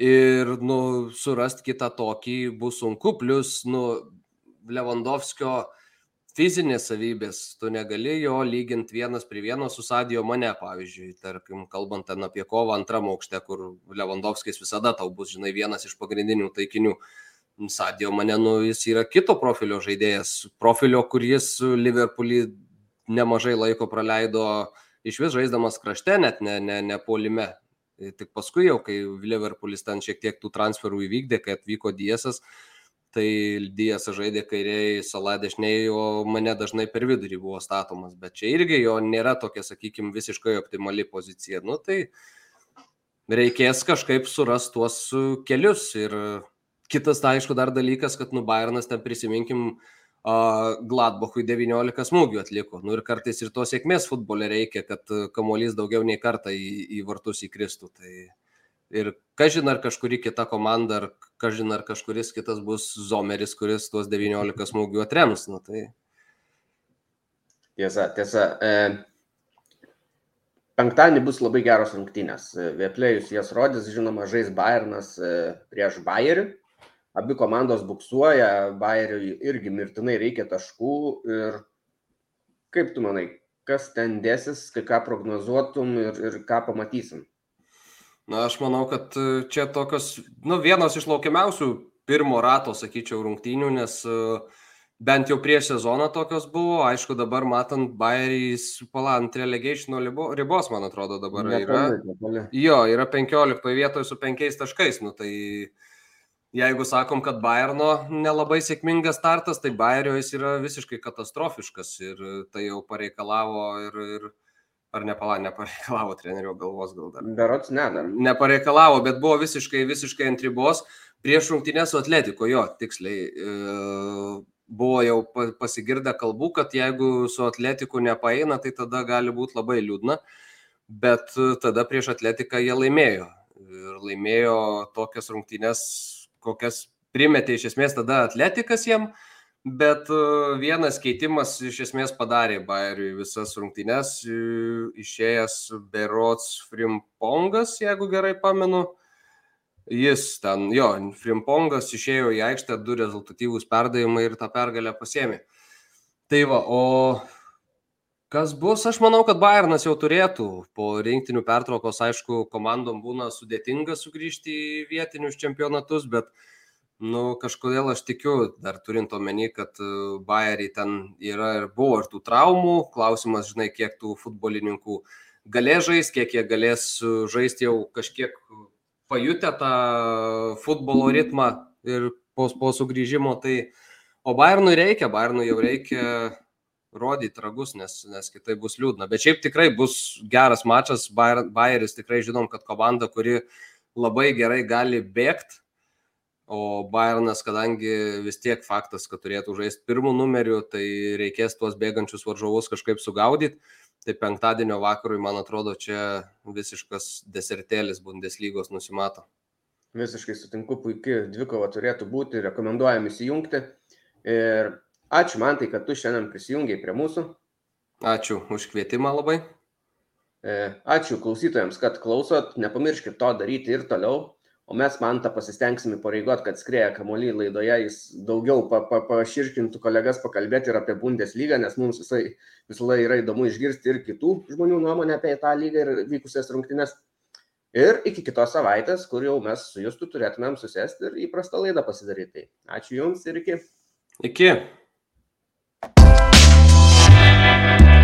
ir nu, surasti kitą tokį bus sunku, plus nu, Lewandowskio fizinės savybės, tu negali jo lyginti vienas prie vieno su Sadio mane, pavyzdžiui, tarkim, kalbant ten apie kovą antram aukšte, kur Lewandowskis visada tau bus, žinai, vienas iš pagrindinių taikinių. Sadio mane, nu, jis yra kito profilio žaidėjas, profilio, kuris Liverpoolį nemažai laiko praleido iš vis žaisdamas krašte, net ne, ne, ne polime. Tik paskui jau, kai Liverpoolis ten šiek tiek tų transferų įvykdė, kai atvyko Diesas, tai Diesas žaidė kairiai, Sala dešiniai, o mane dažnai per vidurį buvo statomas, bet čia irgi jo nėra tokia, sakykime, visiškai optimali pozicija. Nu, tai reikės kažkaip surasti tuos kelius ir kitas, tai aišku, dar dalykas, kad nu Bayernas ten prisiminkim, Gladbachui 19 smūgių atliko. Nu ir kartais ir to sėkmės futbole reikia, kad kamuolys daugiau nei kartą į, į vartus įkristų. Tai ir kažin ar kažkuri kita komanda, ar kažin ar kažkuris kitas bus Zomeris, kuris tuos 19 smūgių atrems. Nu, tai... Tiesa, tiesa. E, penktadienį bus labai geros rungtynės. Vieplėjus jas rodys, žinoma, žais Bayernas e, prieš Bayerį abi komandos buksuoja, Bayeriui irgi mirtinai reikia taškų ir kaip tu manai, kas ten dėsis, ką prognozuotum ir, ir ką pamatysim? Na, aš manau, kad e, čia tokios, nu, vienos iš laukiamiausių pirmo rato, sakyčiau, rungtynių, nes uh, bent jau prieš sezoną tokios buvo, aišku, dabar matant Bayerį, pala, ant relegation ribos, man atrodo, dabar nepali, yra. Nepali. Jo, yra 15 vietoje su 5 taškais, nu tai uh, jeigu sakom, kad Bayerno nelabai sėkmingas startas, tai Bayerio jis yra visiškai katastrofiškas ir tai jau pareikalavo ir, ir ar nepala, nepareikalavo trenerio galvos gal dar. Berots ne, dar. Nepareikalavo, bet buvo visiškai, visiškai ant ribos prieš rungtynę su Atletiko, jo, tiksliai. E, buvo jau pasigirdę kalbų, kad jeigu su Atletiku nepaeina, tai tada gali būti labai liūdna, bet tada prieš Atletiką jie laimėjo. Ir laimėjo tokias rungtynės kokias primetė iš esmės tada atletikas jiem, bet e, vienas keitimas iš esmės padarė Bayeriui visas rungtynes, e, išėjęs Berots Frimpongas, jeigu gerai pamenu. Jis ten, jo, Frimpongas išėjo į aikštę, du rezultatyvūs perdavimai ir tą pergalę pasėmė. Tai va, o Kas bus, aš manau, kad Bayernas jau turėtų. Po rinktinių pertraukos, aišku, komandom būna sudėtinga sugrįžti į vietinius čempionatus, bet nu, kažkodėl aš tikiu, dar turint omeny, kad e, Bayeriai ten yra ir buvo ir tų traumų, klausimas, žinai, kiek tų futbolininkų galės žaisti, kiek jie galės žaisti jau kažkiek pajutę tą futbolo ritmą ir po, po sugrįžimo, tai o Bayernui reikia, Bayernui jau reikia rodyti ragus, nes, nes kitai bus liūdna. Bet šiaip tikrai bus geras mačas. Bayeris tikrai žinom, kad komanda, kuri labai gerai gali bėgti, o Bayernas, kadangi vis tiek faktas, kad turėtų žaisti pirmų numerių, tai reikės tuos bėgančius varžovus kažkaip sugaudyti. Tai penktadienio vakarui, man atrodo, čia visiškas desertėlis Bundeslygos nusimato. Visiškai sutinku, puikiai dvikova turėtų būti, rekomenduojam įsijungti. Ir Ačiū man tai, kad tu šiandien prisijungiai prie mūsų. Ačiū už kvietimą labai. E, ačiū klausytojams, kad klausot. Nepamirškit to daryti ir toliau. O mes man tą pasistengsime pareigot, kad skrėja kamuolį laidoje, jis daugiau pa, pa, paširkintų kolegas pakalbėti ir apie Bundeslygą, nes mums visai, visai yra įdomu išgirsti ir kitų žmonių nuomonę apie tą lygą ir vykusias rungtynes. Ir iki kitos savaitės, kur jau mes su justu turėtumėm susėsti ir įprastą laidą pasidaryti. Ačiū Jums ir iki. Iki. Bye.